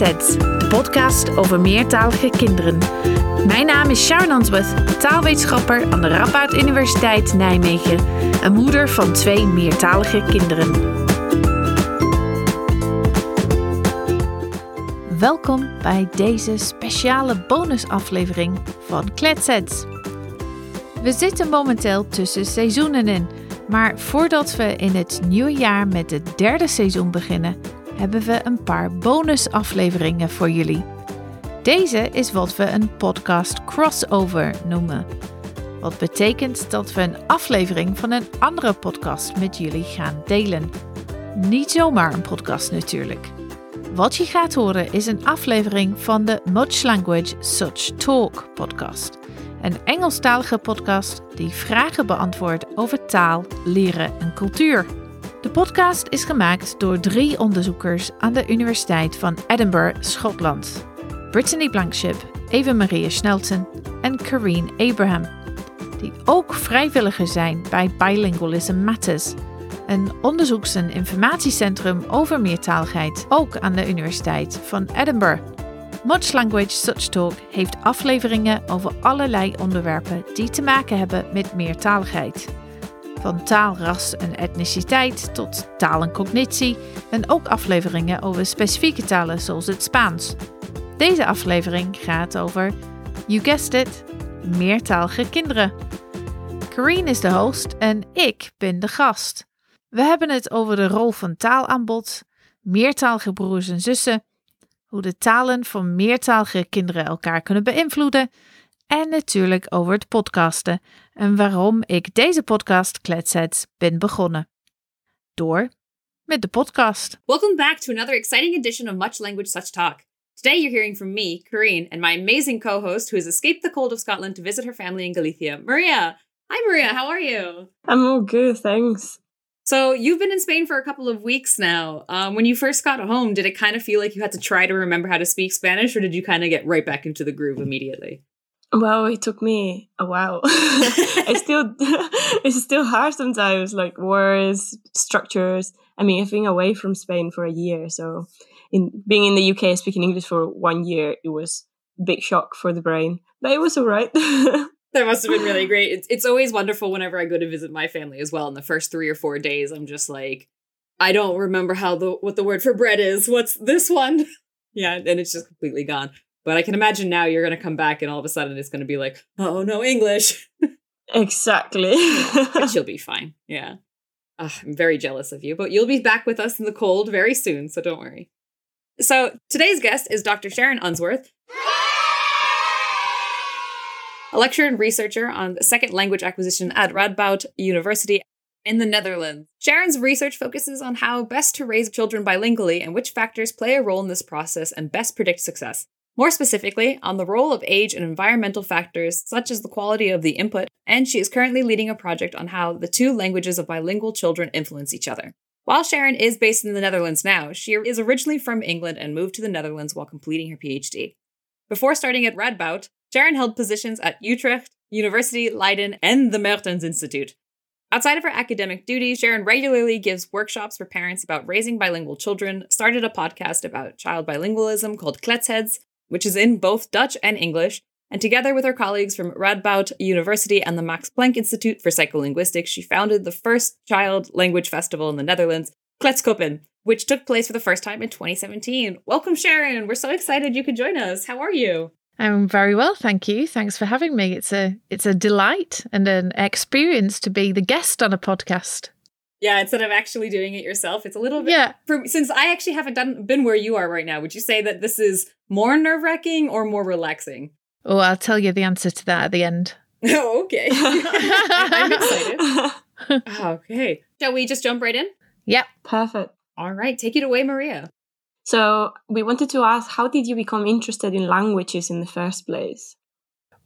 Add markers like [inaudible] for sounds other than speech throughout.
De podcast over meertalige kinderen. Mijn naam is Sharon Answorth, taalwetenschapper aan de Radboud Universiteit Nijmegen en moeder van twee meertalige kinderen. Welkom bij deze speciale bonusaflevering van Kletsets. We zitten momenteel tussen seizoenen in, maar voordat we in het nieuwe jaar met het derde seizoen beginnen, hebben we een paar bonusafleveringen voor jullie. Deze is wat we een podcast crossover noemen. Wat betekent dat we een aflevering van een andere podcast met jullie gaan delen. Niet zomaar een podcast natuurlijk. Wat je gaat horen is een aflevering van de Much Language Such Talk podcast. Een Engelstalige podcast die vragen beantwoordt over taal, leren en cultuur. De podcast is gemaakt door drie onderzoekers aan de Universiteit van Edinburgh, Schotland. Brittany Blankship, Eva Maria Snelton en Kareen Abraham. Die ook vrijwilliger zijn bij Bilingualism Matters, een onderzoeks- en informatiecentrum over meertaligheid, ook aan de Universiteit van Edinburgh. Much Language Such Talk heeft afleveringen over allerlei onderwerpen die te maken hebben met meertaligheid. Van taal, ras en etniciteit tot taal en cognitie en ook afleveringen over specifieke talen zoals het Spaans. Deze aflevering gaat over, you guessed it, meertalige kinderen. Kareen is de host en ik ben de gast. We hebben het over de rol van taalaanbod, meertalige broers en zussen, hoe de talen van meertalige kinderen elkaar kunnen beïnvloeden en natuurlijk over het podcasten en waarom ik deze podcast Kletsheads ben begonnen. Door met de podcast. Welcome back to another exciting edition of Much Language Such Talk. Today you're hearing from me, Kareen, and my amazing co-host who has escaped the cold of Scotland to visit her family in Galicia, Maria. Hi Maria, how are you? I'm all good, thanks. So you've been in Spain for a couple of weeks now. Um, when you first got home, did it kind of feel like you had to try to remember how to speak Spanish, or did you kind of get right back into the groove immediately? Well, it took me a while. [laughs] it's [laughs] still [laughs] it's still hard sometimes, like words, structures. I mean, I've been away from Spain for a year, so in being in the UK speaking English for one year, it was a big shock for the brain, but it was all right. That must have been really great. It's, it's always wonderful whenever I go to visit my family as well. In the first three or four days, I'm just like, I don't remember how the what the word for bread is. What's this one? yeah, and it's just completely gone. But I can imagine now you're going to come back and all of a sudden it's going to be like, oh no, English. exactly. [laughs] but you'll be fine. Yeah. Ugh, I'm very jealous of you, but you'll be back with us in the cold very soon, so don't worry. So today's guest is Dr. Sharon Unsworth a lecturer and researcher on second language acquisition at Radboud University in the Netherlands. Sharon's research focuses on how best to raise children bilingually and which factors play a role in this process and best predict success. More specifically, on the role of age and environmental factors such as the quality of the input, and she is currently leading a project on how the two languages of bilingual children influence each other. While Sharon is based in the Netherlands now, she is originally from England and moved to the Netherlands while completing her PhD. Before starting at Radboud, Sharon held positions at Utrecht, University, Leiden, and the Meertens Institute. Outside of her academic duties, Sharon regularly gives workshops for parents about raising bilingual children, started a podcast about child bilingualism called Kletsheads, which is in both Dutch and English, and together with her colleagues from Radboud University and the Max Planck Institute for Psycholinguistics, she founded the first child language festival in the Netherlands, Kletskoppen, which took place for the first time in 2017. Welcome, Sharon. We're so excited you could join us. How are you? I'm very well, thank you. Thanks for having me. It's a it's a delight and an experience to be the guest on a podcast. Yeah, instead of actually doing it yourself, it's a little bit. Yeah. For, since I actually haven't done been where you are right now, would you say that this is more nerve wracking or more relaxing? Oh, I'll tell you the answer to that at the end. [laughs] Oh, okay. [laughs] I'm excited. [laughs] okay. Shall we just jump right in? Yep. Perfect. All right, take it away, Maria. So, we wanted to ask how did you become interested in languages in the first place?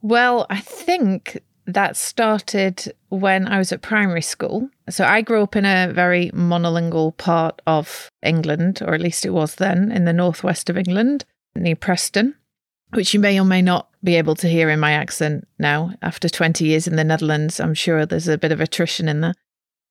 Well, I think that started when I was at primary school. So I grew up in a very monolingual part of England, or at least it was then, in the northwest of England, near Preston, which you may or may not be able to hear in my accent now. After 20 years in the Netherlands, I'm sure there's a bit of attrition in there.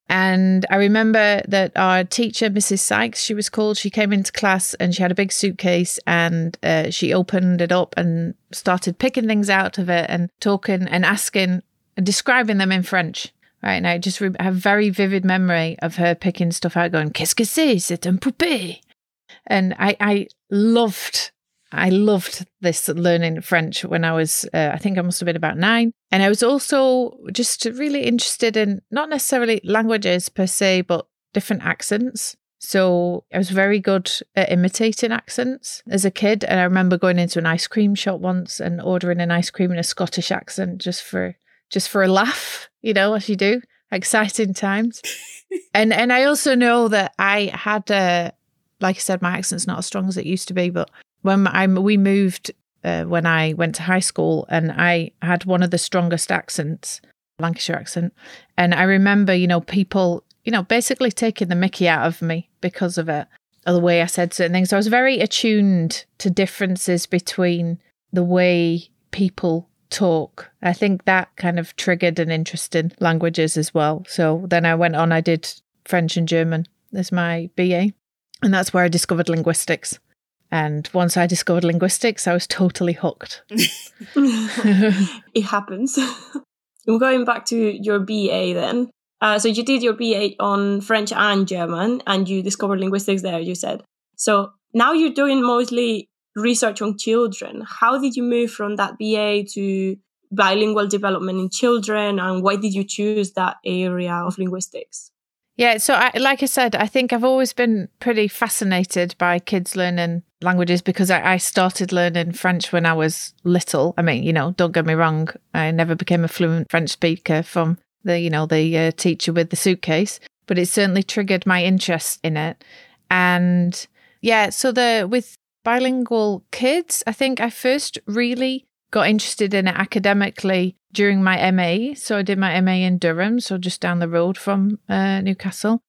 And I remember that our teacher, Mrs. Sykes, she was called, she came into class and she had a big suitcase and uh, she opened it up and started picking things out of it and talking and asking and describing them in French. Right. And I just re- have very vivid memory of her picking stuff out, going, Qu'est-ce que c'est? C'est un poupée. And I, I loved I loved this learning French when I was, uh, I think I must have been about nine. And I was also just really interested in not necessarily languages per se, but different accents. So I was very good at imitating accents as a kid. And I remember going into an ice cream shop once and ordering an ice cream in a Scottish accent just for just for a laugh, you know, as you do. Exciting times. [laughs] and and I also know that I had a like I said, my accent's not as strong as it used to be, but when I we moved uh, when I went to high school, and I had one of the strongest accents, Lancashire accent, and I remember, you know, people, you know, basically taking the Mickey out of me because of it, or the way I said certain things. So I was very attuned to differences between the way people talk. I think that kind of triggered an interest in languages as well. So then I went on, I did French and German as my BA. And that's where I discovered linguistics. And once I discovered linguistics, I was totally hooked. [laughs] [laughs] it happens. [laughs] I'm going back to your BA then. Uh, so you did your BA on French and German, and you discovered linguistics there, you said. So now you're doing mostly research on children. How did you move from that BA to bilingual development in children, and why did you choose that area of linguistics? Yeah, so I, like I said, I think I've always been pretty fascinated by kids learning languages because I, I, started learning French when I was little. I mean, you know, don't get me wrong, I never became a fluent French speaker from the, you know, the uh, teacher with the suitcase, but it certainly triggered my interest in it. And yeah, so the with bilingual kids, I think I first really got interested in it academically during my MA. So I did my MA in Durham, so just down the road from uh, Newcastle.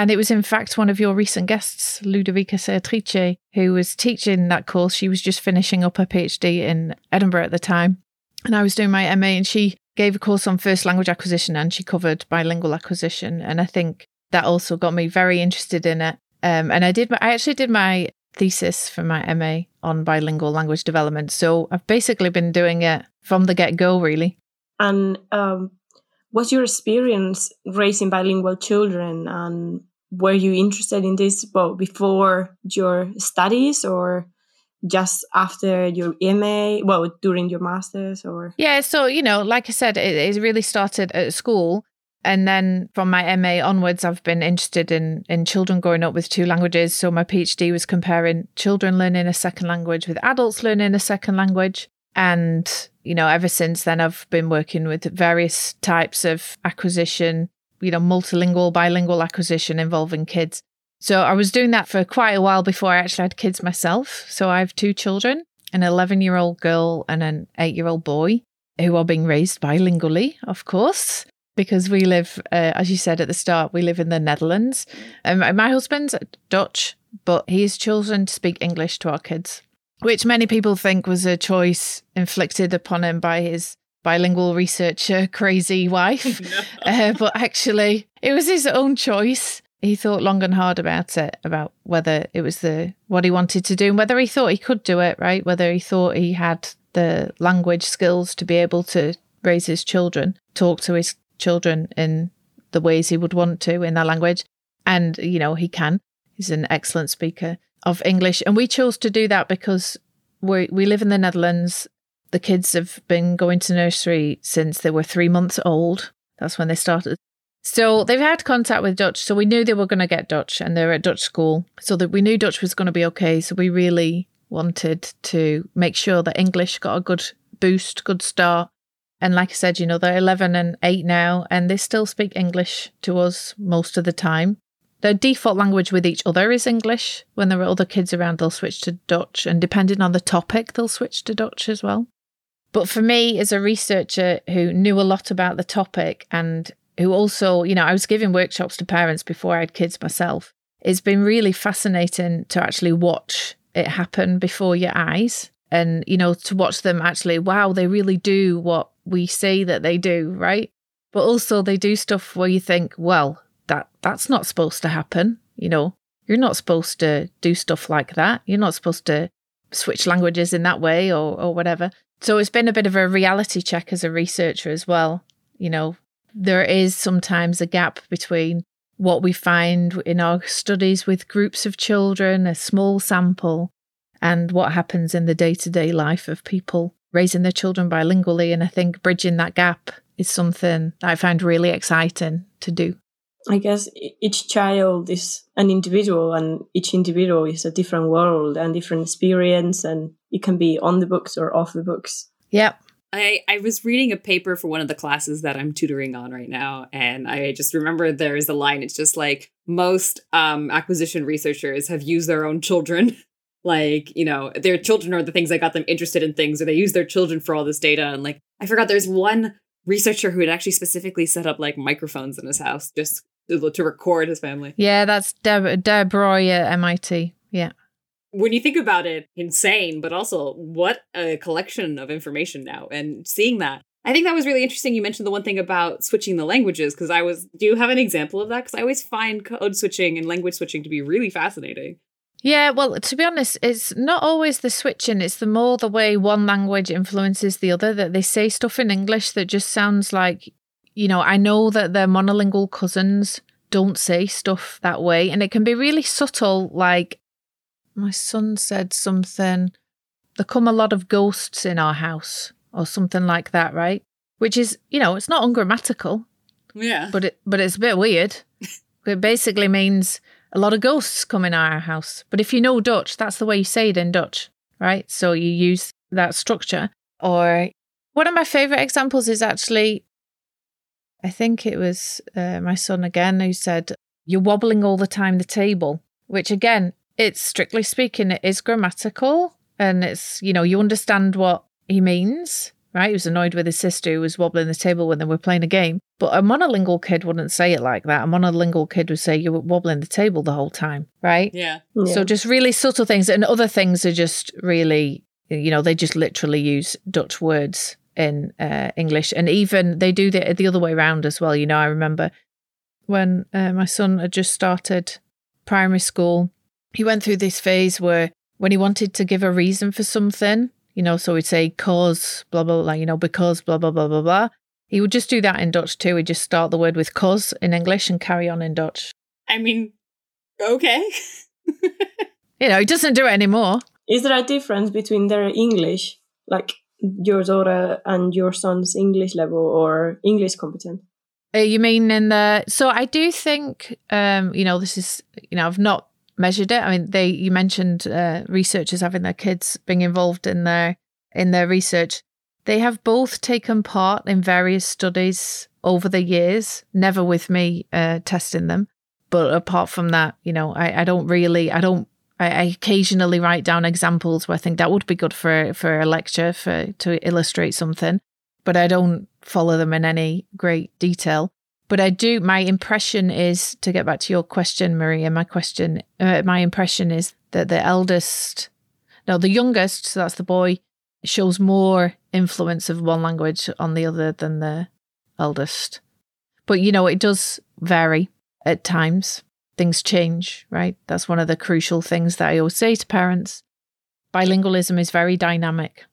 And it was, in fact, one of your recent guests, Ludovica Serratrice, who was teaching that course. She was just finishing up her PhD in Edinburgh at the time. And I was doing my MA, and she gave a course on first language acquisition and she covered bilingual acquisition. And I think that also got me very interested in it. Um, and I did, I actually did my thesis for my MA on bilingual language development. So I've basically been doing it from the get go, really. And um, what's your experience raising bilingual children? And were you interested in this well, before your studies or just after your MA? Well, during your master's or? Yeah, so, you know, like I said, it, it really started at school. And then from my MA onwards, I've been interested in in children growing up with two languages. So my PhD was comparing children learning a second language with adults learning a second language. And, you know, ever since then, I've been working with various types of acquisition, you know, multilingual, bilingual acquisition involving kids. So I was doing that for quite a while before I actually had kids myself. So I have two children, an 11 year old girl and an eight year old boy who are being raised bilingually, of course because we live, uh, as you said at the start, we live in the Netherlands. Um, my husband's Dutch, but he's chosen to speak English to our kids, which many people think was a choice inflicted upon him by his bilingual researcher, crazy wife. [laughs] no. uh, but actually, it was his own choice. He thought long and hard about it, about whether it was the what he wanted to do and whether he thought he could do it, right? Whether he thought he had the language skills to be able to raise his children, talk to his children in the ways he would want to in their language. And, you know, he can. He's an excellent speaker of English. And we chose to do that because we we live in the Netherlands. The kids have been going to nursery since they were three months old. That's when they started. So they've had contact with Dutch. So we knew they were going to get Dutch and they're at Dutch school. So that we knew Dutch was going to be okay. So we really wanted to make sure that English got a good boost, good start. And like I said, you know, they're 11 and 8 now, and they still speak English to us most of the time. Their default language with each other is English. When there are other kids around, they'll switch to Dutch, and depending on the topic, they'll switch to Dutch as well. But for me, as a researcher who knew a lot about the topic and who also, you know, I was giving workshops to parents before I had kids myself, it's been really fascinating to actually watch it happen before your eyes and, you know, to watch them actually, wow, they really do what we say that they do, right? But also they do stuff where you think, well, that that's not supposed to happen. You know, you're not supposed to do stuff like that. You're not supposed to switch languages in that way or, or whatever. So it's been a bit of a reality check as a researcher as well. You know, there is sometimes a gap between what we find in our studies with groups of children, a small sample, and what happens in the day to day life of people raising their children bilingually. And I think bridging that gap is something I find really exciting to do. I guess each child is an individual and each individual is a different world and different experience and it can be on the books or off the books. Yep. I, I was reading a paper for one of the classes that I'm tutoring on right now, and I just remember there's a line. It's just like most um, acquisition researchers have used their own children. [laughs] like, you know, their children are the things that got them interested in things, or they use their children for all this data. And like, I forgot there's one researcher who had actually specifically set up like microphones in his house just to, record his family. Yeah, that's Deb, Deb Roy at MIT. Yeah when you think about it, insane, but also what a collection of information now. And seeing that, I think that was really interesting. You mentioned the one thing about switching the languages because I was. Do you have an example of that? Because I always find code switching and language switching to be really fascinating. Yeah, well, to be honest, it's not always the switching. It's the more the way one language influences the other. That they say stuff in English that just sounds like, you know, I know that their monolingual cousins don't say stuff that way, and it can be really subtle. Like my son said something, there come a lot of ghosts in our house, or something like that, right? Which is, you know, it's not ungrammatical. Yeah. But it but it's a bit weird. [laughs] it basically means a lot of ghosts come in our house. But if you know Dutch, that's the way you say it in Dutch, right? So you use that structure. Or one of my favorite examples is actually, I think it was uh, my son again who said, You're wobbling all the time the table, which again it's strictly speaking, it is grammatical and it's, you know, you understand what he means, right? He was annoyed with his sister who was wobbling the table when they were playing a game. But a monolingual kid wouldn't say it like that. A monolingual kid would say you were wobbling the table the whole time, right? Yeah. yeah. So just really subtle things. And other things are just really, you know, they just literally use Dutch words in uh, English. And even they do the, the other way around as well. You know, I remember when uh, my son had just started primary school he went through this phase where when he wanted to give a reason for something, you know, so he'd say cause, blah, blah, blah, you know, because, blah, blah, blah, blah, blah. He would just do that in Dutch too. He'd just start the word with cause in English and carry on in Dutch. I mean, okay. [laughs] you know, he doesn't do it anymore. Is there a difference between their English, like your daughter and your son's English level or English competent? Uh, you mean in the so I do think um you know this is you know I've not measured it. I mean, they you mentioned uh, researchers having their kids being involved in their in their research. They have both taken part in various studies over the years, never with me uh, testing them. But apart from that, you know, I, I don't really, I don't, I, occasionally write down examples where I think that would be good for for a lecture for to illustrate something, but I don't follow them in any great detail. But I do, my impression is to get back to your question, Maria, my question, uh, my impression is that the eldest, no, the youngest, so that's the boy, shows more influence of one language on the other than the eldest. But, you know, it does vary at times. Things change, right? That's one of the crucial things that I always say to parents. Bilingualism is very dynamic.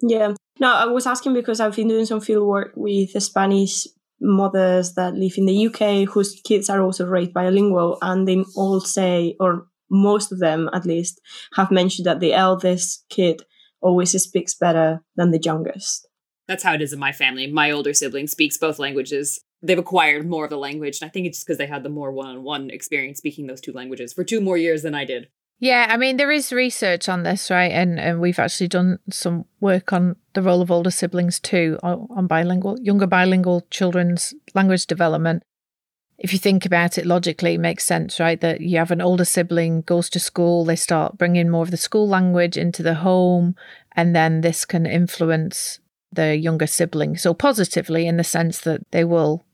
Yeah. No, I was asking because I've been doing some field work with Spanish mothers that live in the UK whose kids are also raised bilingual, and they all say, or most of them at least, have mentioned that the eldest kid always speaks better than the youngest. That's how it is in my family. My older sibling speaks both languages. They've acquired more of the language, and I think it's just because they had the more one on one experience speaking those two languages for two more years than I did. Yeah, I mean there is research on this, right? And and we've actually done some work on the role of older siblings too on bilingual younger bilingual children's language development. If you think about it logically, it makes sense, right? That you have an older sibling goes to school, they start bringing more of the school language into the home, and then this can influence the younger sibling. So positively in the sense that they will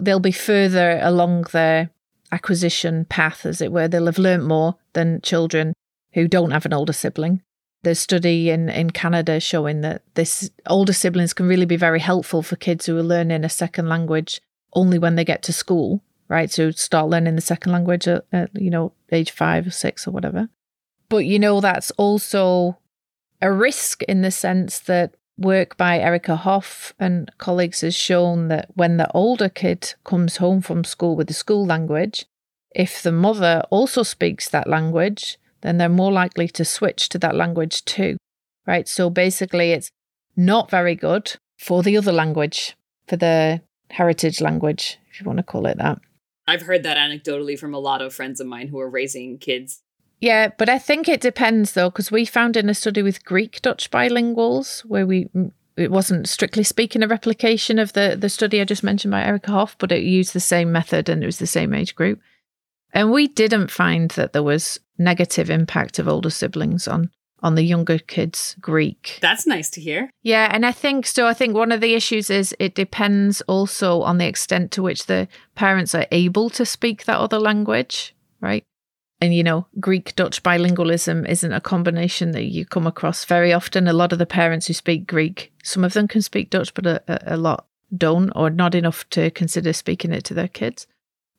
they'll be further along their acquisition path, as it were. They'll have learnt more than children who don't have an older sibling. There's study in, in Canada showing that this older siblings can really be very helpful for kids who are learning a second language only when they get to school, right? So start learning the second language at, at you know age five or six or whatever. But you know that's also a risk in the sense that work by Erica Hoff and colleagues has shown that when the older kid comes home from school with the school language, if the mother also speaks that language, then they're more likely to switch to that language too. Right. So basically, it's not very good for the other language, for the heritage language, if you want to call it that. I've heard that anecdotally from a lot of friends of mine who are raising kids. Yeah, but I think it depends though, because we found in a study with Greek Dutch bilinguals where we it wasn't strictly speaking a replication of the the study I just mentioned by Erica Hoff, but it used the same method and it was the same age group. And we didn't find that there was negative impact of older siblings on on the younger kids Greek. That's nice to hear. Yeah, and I think so. I think one of the issues is it depends also on the extent to which the parents are able to speak that other language, right? And you know, Greek Dutch bilingualism isn't a combination that you come across very often. A lot of the parents who speak Greek, some of them can speak Dutch, but a, a lot don't, or not enough to consider speaking it to their kids.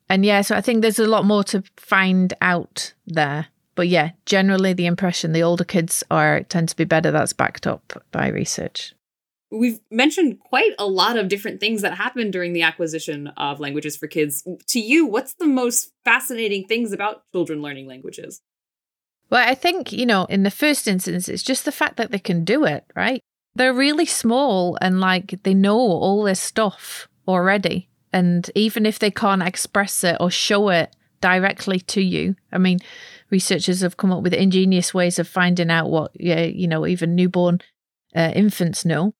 And yeah, so I think there's a lot more to find out there but yeah, generally the impression the older kids are tend to be better. That's backed up by research. We've mentioned quite a lot of different things that happened during the acquisition of languages for kids. To you, what's the most fascinating things about children learning languages? Well, I think, you know, in the first instance, it's just the fact that they can do it, right? They're really small and like they know all this stuff already. And even if they can't express it or show it directly to you, I mean, researchers have come up with ingenious ways of finding out what, you know, even newborn uh, infants know.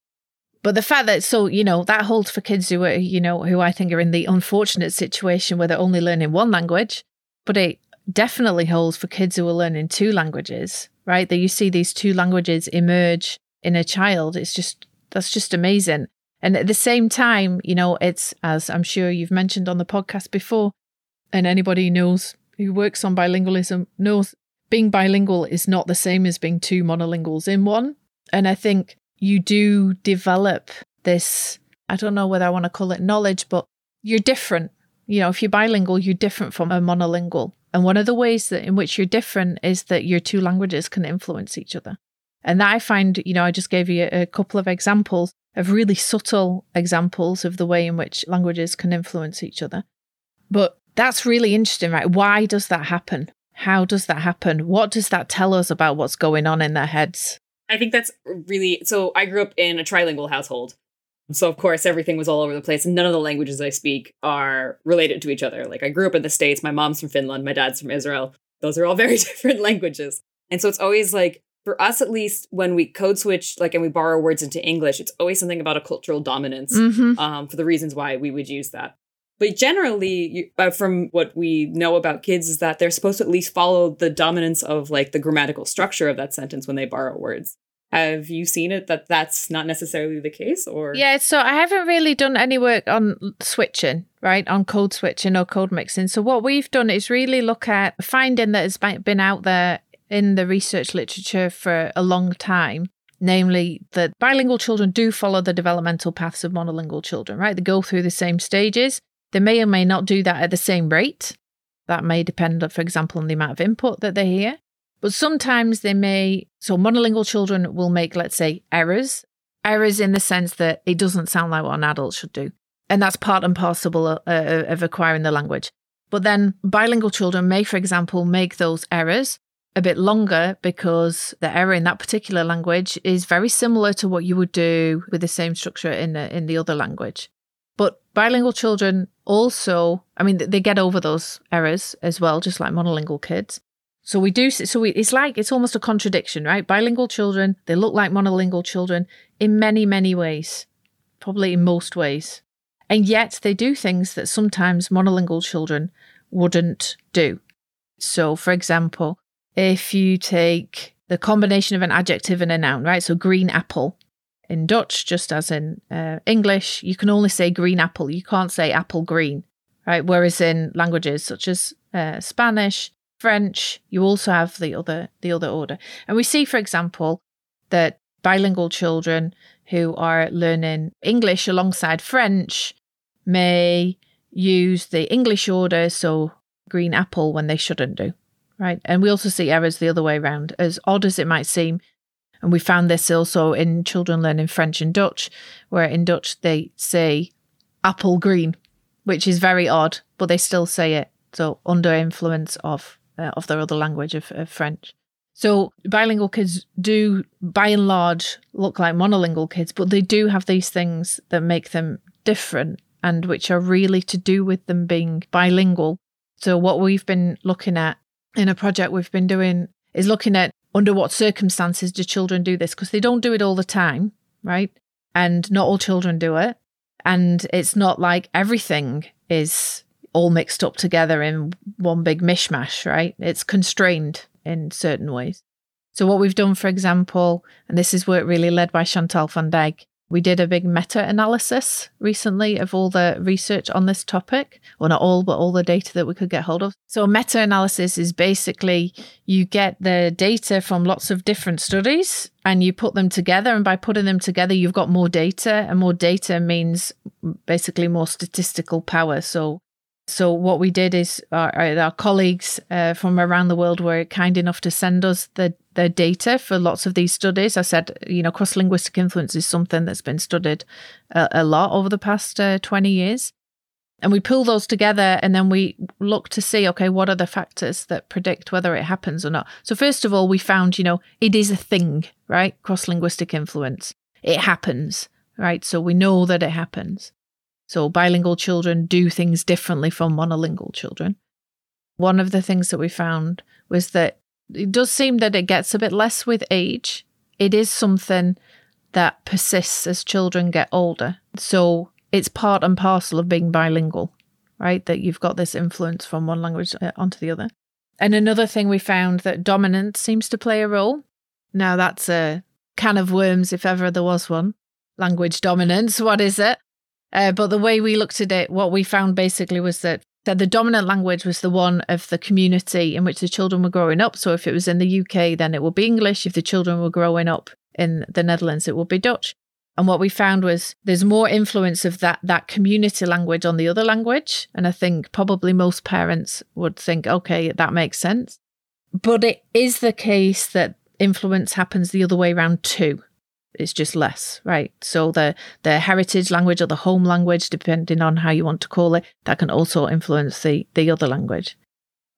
But the fact that so you know that holds for kids who are you know who I think are in the unfortunate situation where they're only learning one language, but it definitely holds for kids who are learning two languages. Right, that you see these two languages emerge in a child. It's just that's just amazing. And at the same time, you know, it's as I'm sure you've mentioned on the podcast before, and anybody knows who works on bilingualism knows being bilingual is not the same as being two monolinguals in one. And I think you do develop this, I don't know whether I want to call it knowledge, but you're different. You know, if you're bilingual, you're different from a monolingual. And one of the ways that in which you're different is that your two languages can influence each other. And that I find, you know, I just gave you a couple of examples of really subtle examples of the way in which languages can influence each other. But that's really interesting, right? Why does that happen? How does that happen? What does that tell us about what's going on in their heads? I think that's really so. I grew up in a trilingual household. So, of course, everything was all over the place, and none of the languages I speak are related to each other. Like, I grew up in the States, my mom's from Finland, my dad's from Israel. Those are all [laughs] very different languages. And so, it's always like, for us at least, when we code switch, like, and we borrow words into English, it's always something about a cultural dominance mm-hmm. um, for the reasons why we would use that. But generally, uh, from what we know about kids, is that they're supposed to at least follow the dominance of like the grammatical structure of that sentence when they borrow words. Have you seen it that that's not necessarily the case, or yeah? So I haven't really done any work on switching, right? On code switching or code mixing. So what we've done is really look at finding that has been out there in the research literature for a long time namely that bilingual children do follow the developmental paths of monolingual children, right? They go through the same stages. They may or may not do that at the same rate. That may depend, for example, on the amount of input that they hear. But sometimes they may, so monolingual children will make, let's say, errors. Errors in the sense that it doesn't sound like what an adult should do. And that's part and parcel of acquiring the language. But then bilingual children may, for example, make those errors a bit longer because the error in that particular language is very similar to what you would do with the same structure in the, in the other language. But bilingual children also, I mean, they get over those errors as well, just like monolingual kids. So we do, so we, it's like, it's almost a contradiction, right? Bilingual children, they look like monolingual children in many, many ways, probably in most ways. And yet they do things that sometimes monolingual children wouldn't do. So, for example, if you take the combination of an adjective and a noun, right? So green apple, in Dutch, just as in uh, English, you can only say green apple. You can't say apple green, right? Whereas in languages such as uh, Spanish, French, you also have the other the other order. And we see, for example, that bilingual children who are learning English alongside French may use the English order, so green apple, when they shouldn't do, right? And we also see errors the other way around. As odd as it might seem, and we found this also in children learning French and Dutch, where in Dutch they say apple green, which is very odd, but they still say it. So under influence of uh, of their other language of, of French. So bilingual kids do, by and large, look like monolingual kids, but they do have these things that make them different and which are really to do with them being bilingual. So what we've been looking at in a project we've been doing is looking at under what circumstances do children do this because they don't do it all the time, right? And not all children do it. And it's not like everything is all mixed up together in one big mishmash, right? It's constrained in certain ways. So, what we've done, for example, and this is work really led by Chantal van Dijk, we did a big meta analysis recently of all the research on this topic, or not all, but all the data that we could get hold of. So, a meta analysis is basically you get the data from lots of different studies and you put them together. And by putting them together, you've got more data, and more data means basically more statistical power. So, so what we did is our, our colleagues uh, from around the world were kind enough to send us the the data for lots of these studies. I said, you know, cross linguistic influence is something that's been studied a, a lot over the past uh, 20 years. And we pull those together and then we look to see, okay, what are the factors that predict whether it happens or not? So, first of all, we found, you know, it is a thing, right? Cross linguistic influence. It happens, right? So we know that it happens. So bilingual children do things differently from monolingual children. One of the things that we found was that it does seem that it gets a bit less with age. It is something that persists as children get older. So it's part and parcel of being bilingual, right? That you've got this influence from one language uh, onto the other. And another thing we found that dominance seems to play a role. Now that's a can of worms if ever there was one. Language dominance, what is it? Uh, but the way we looked at it, what we found basically was that that the dominant language was the one of the community in which the children were growing up. So if it was in the UK, then it would be English. If the children were growing up in the Netherlands, it would be Dutch. And what we found was there's more influence of that that community language on the other language. And I think probably most parents would think, okay, that makes sense. But it is the case that influence happens the other way around too it's just less, right? So the the heritage language or the home language, depending on how you want to call it, that can also influence the the other language.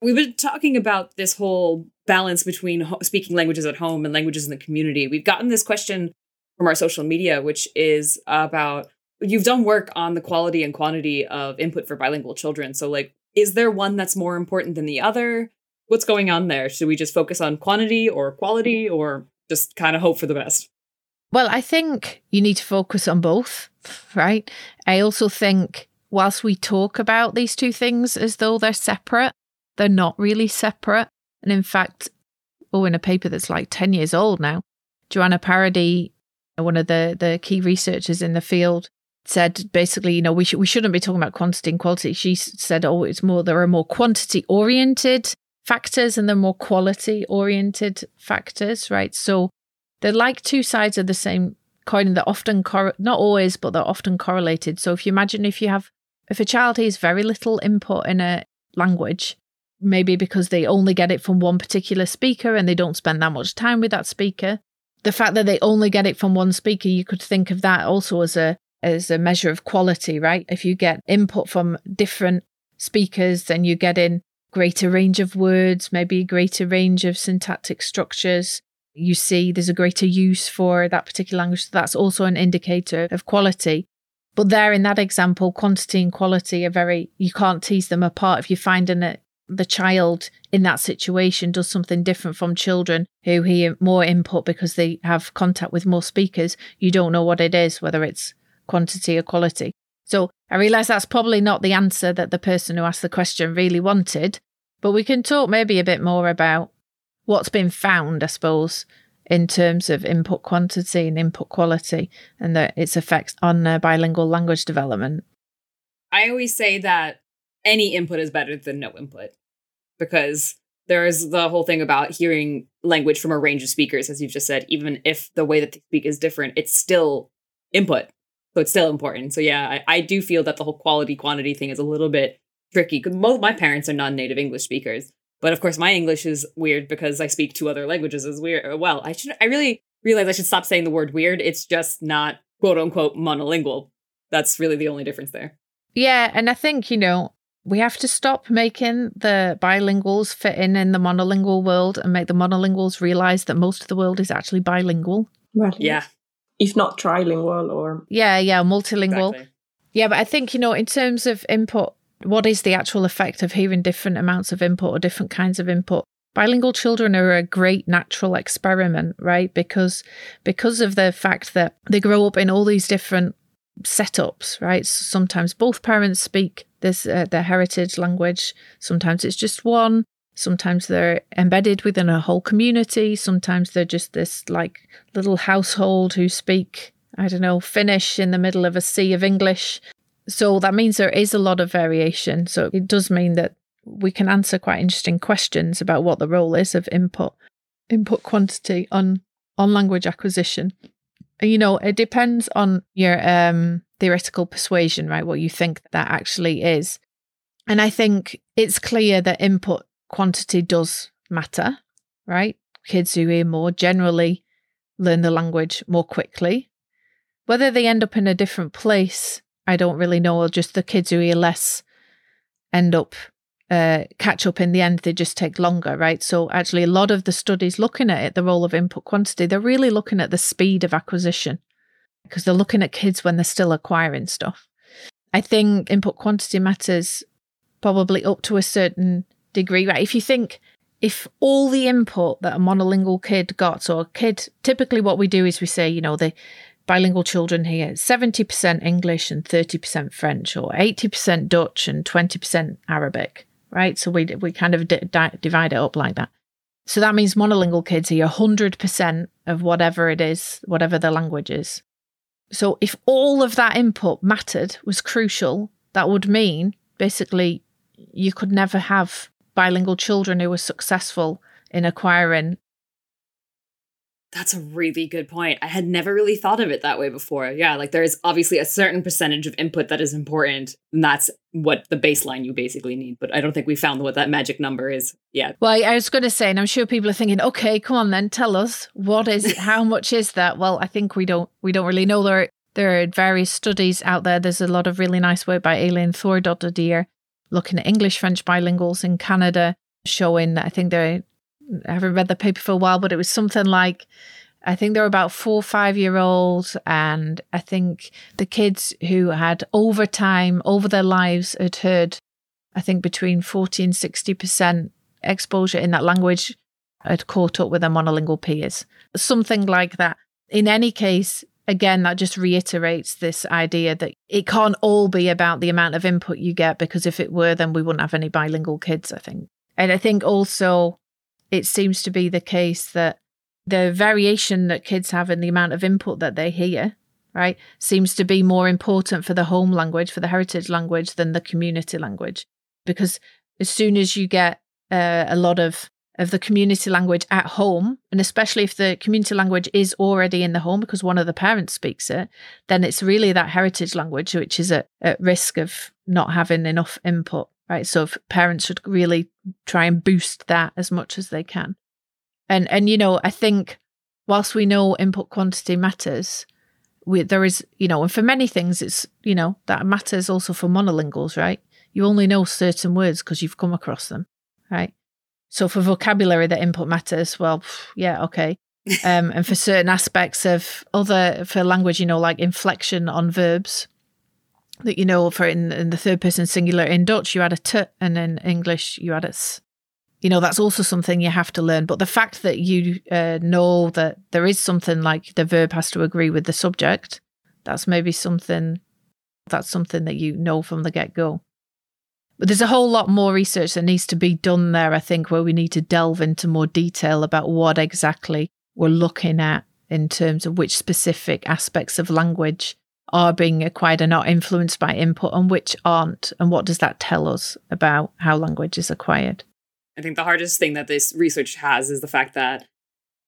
We've been talking about this whole balance between ho- speaking languages at home and languages in the community. We've gotten this question from our social media, which is about you've done work on the quality and quantity of input for bilingual children. So, like, is there one that's more important than the other? What's going on there? Should we just focus on quantity or quality or just kind of hope for the best? Well, I think you need to focus on both, right? I also think whilst we talk about these two things as though they're separate, they're not really separate. And in fact, oh, in a paper that's like 10 years old now, Johanne Paradis, one of the, the key researchers in the field, said basically, you know, we, sh- we shouldn't be talking about quantity and quality. She said, oh, it's more, there are more quantity oriented factors and there are more quality oriented factors, right? So they're like two sides of the same coin. and They're often, cor- not always, but they're often correlated. So if you imagine if you have, if a child has very little input in a language, maybe because they only get it from one particular speaker and they don't spend that much time with that speaker, the fact that they only get it from one speaker, you could think of that also as a as a measure of quality, right? If you get input from different speakers, then you get in greater range of words, maybe a greater range of syntactic structures, you see there's a greater use for that particular language. So that's also an indicator of quality. But there in that example, quantity and quality are very, you can't tease them apart. If you're finding that the child in that situation does something different from children who hear more input because they have contact with more speakers, you don't know what it is, whether it's quantity or quality. So I realize that's probably not the answer that the person who asked the question really wanted, but we can talk maybe a bit more about what's been found, I suppose, in terms of input quantity and input quality and the, its effects on uh, bilingual language development. I always say that any input is better than no input because there is the whole thing about hearing language from a range of speakers, as you've just said, even if the way that they speak is different, it's still input. So it's still important. So yeah, I, I do feel that the whole quality quantity thing is a little bit tricky because both my parents are non-native English speakers. But of course, my English is weird because I speak two other languages as weird. Uh, well, I should. I really realize I should stop saying the word weird. It's just not quote unquote monolingual. That's really the only difference there. Yeah, and I think you know we have to stop making the bilinguals fit in in the monolingual world and make the monolinguals realize that most of the world is actually bilingual. Well, Yeah, If not trilingual or Yeah, yeah, multilingual. exactly. Yeah, but I think, you know, in terms of input, what is the actual effect of hearing different amounts of input or different kinds of input? Bilingual children are a great natural experiment, right? Because because of the fact that they grow up in all these different setups, right? Sometimes both parents speak this uh, their heritage language. Sometimes it's just one. Sometimes they're embedded within a whole community. Sometimes they're just this like little household who speak, I don't know, Finnish in the middle of a sea of English. So that means there is a lot of variation. So it does mean that we can answer quite interesting questions about what the role is of input, input quantity on on language acquisition. You know, it depends on your um, theoretical persuasion, right? What you think that actually is. And I think it's clear that input quantity does matter, right? Kids who hear more generally learn the language more quickly. Whether they end up in a different place, I don't really know, or just the kids who hear less end up uh, catch up in the end, they just take longer, right? So, actually, a lot of the studies looking at it, the role of input quantity, they're really looking at the speed of acquisition because they're looking at kids when they're still acquiring stuff. I think input quantity matters probably up to a certain degree, right? If you think if all the input that a monolingual kid got, so a kid, typically what we do is we say, you know, the bilingual children here, 70% English and 30% French, or 80% Dutch and 20% Arabic, right? So we, we kind of di- di- divide it up like that. So that means monolingual kids hear 100% of whatever it is, whatever the language is. So if all of that input mattered, was crucial, that would mean basically you could never have bilingual children who were successful in acquiring. That's a really good point. I had never really thought of it that way before. Yeah, like there's obviously a certain percentage of input that is important, and that's what the baseline you basically need. But I don't think we found what that magic number is yet. Well, I was going to say, and I'm sure people are thinking, okay, come on then, tell us what is [laughs] how much is that? Well, I think we don't we don't really know. There there are various studies out there. There's a lot of really nice work by Elin Thordardottir looking at English French bilinguals in Canada, showing that I think they I haven't read the paper for a while, but it was something like I think they were about four or five year olds, and I think the kids who had over time, over their lives, had heard, I think between 40 and 60% exposure in that language had caught up with their monolingual peers. Something like that. In any case, again, that just reiterates this idea that it can't all be about the amount of input you get, because if it were, then we wouldn't have any bilingual kids, I think. And I think also it seems to be the case that the variation that kids have in the amount of input that they hear, right, seems to be more important for the home language, for the heritage language, than the community language. Because as soon as you get uh, a lot of of the community language at home, and especially if the community language is already in the home because one of the parents speaks it, then it's really that heritage language which is at, at risk of not having enough input right? So if parents should really try and boost that as much as they can. And and you know, I think whilst we know input quantity matters, we, there is you know, and for many things, it's you know that matters also for monolinguals, right? You only know certain words because you've come across them, right? So for vocabulary, the input matters. Well, yeah, okay. [laughs] Um, and for certain aspects of other for language, you know, like inflection on verbs, that you know for in, in the third person singular in Dutch you add a t and in English you add a s. You know that's also something you have to learn. But the fact that you uh, know that there is something like the verb has to agree with the subject, that's maybe something that's something that you know from the get go. But there's a whole lot more research that needs to be done there. I think where we need to delve into more detail about what exactly we're looking at in terms of which specific aspects of language are being acquired and not influenced by input and which aren't and what does that tell us about how language is acquired I think the hardest thing that this research has is the fact that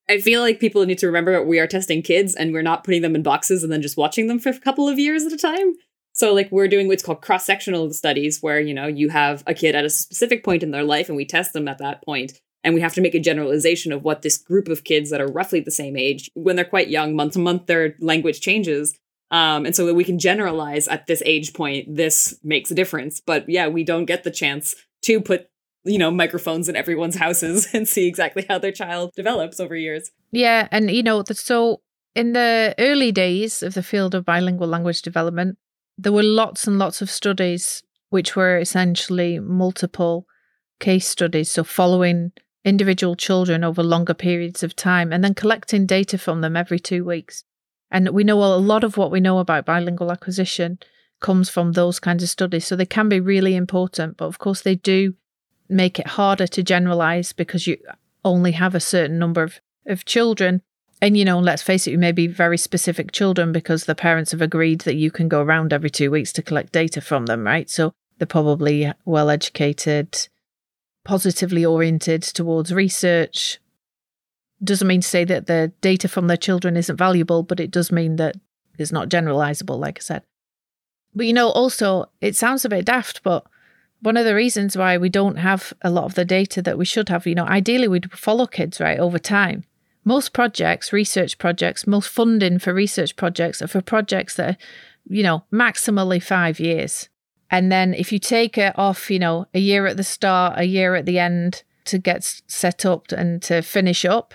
I feel like people need to remember that we are testing kids and we're not putting them in boxes and then just watching them for a couple of years at a time. So, like, we're doing what's called cross sectional studies, where, you know, you have a kid at a specific point in their life and we test them at that point, And we have to make a generalization of what this group of kids that are roughly the same age, when they're quite young, month to month, their language changes. Um, and so that we can generalize at this age point, this makes a difference. But yeah, we don't get the chance to put you know, microphones in everyone's houses [laughs] and see exactly how their child develops over years. Yeah, and you know, so in the early days of the field of bilingual language development, there were lots and lots of studies which were essentially multiple case studies, so following individual children over longer periods of time and then collecting data from them every 2 weeks. And we know a lot of what we know about bilingual acquisition comes from those kinds of studies, so they can be really important, but of course they do make it harder to generalize because you only have a certain number of, of children. And, you know, let's face it, you may be very specific children because the parents have agreed that you can go around every two weeks to collect data from them, right? So they're probably well educated, positively oriented towards research. Doesn't mean to say that the data from their children isn't valuable, but it does mean that it's not generalizable, like I said. But, you know, also, it sounds a bit daft, but one of the reasons why we don't have a lot of the data that we should have, you know, ideally we'd follow kids, right, over time. Most projects, research projects, most funding for research projects are for projects that are, you know, maximally five years. And then if you take it off, you know, a year at the start, a year at the end to get set up and to finish up,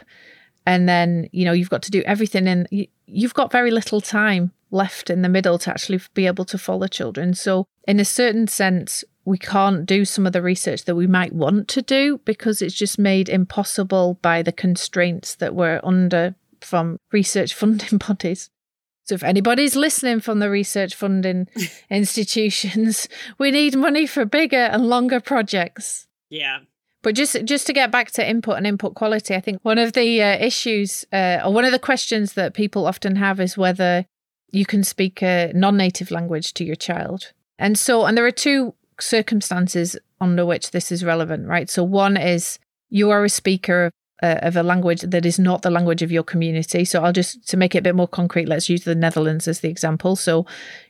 and then, you know, you've got to do everything and you've got very little time left in the middle to actually be able to follow children. So, in a certain sense, we can't do some of the research that we might want to do because it's just made impossible by the constraints that we're under from research [laughs] funding bodies. So if anybody's listening from the research funding [laughs] institutions, we need money for bigger and longer projects. Yeah. But just just to get back to input and input quality, I think one of the uh, issues uh, or one of the questions that people often have is whether you can speak a non-native language to your child. And so and there are two circumstances under which this is relevant, right? So, one is you are a speaker uh, of a language that is not the language of your community. So, I'll just to make it a bit more concrete, let's use the Netherlands as the example. So,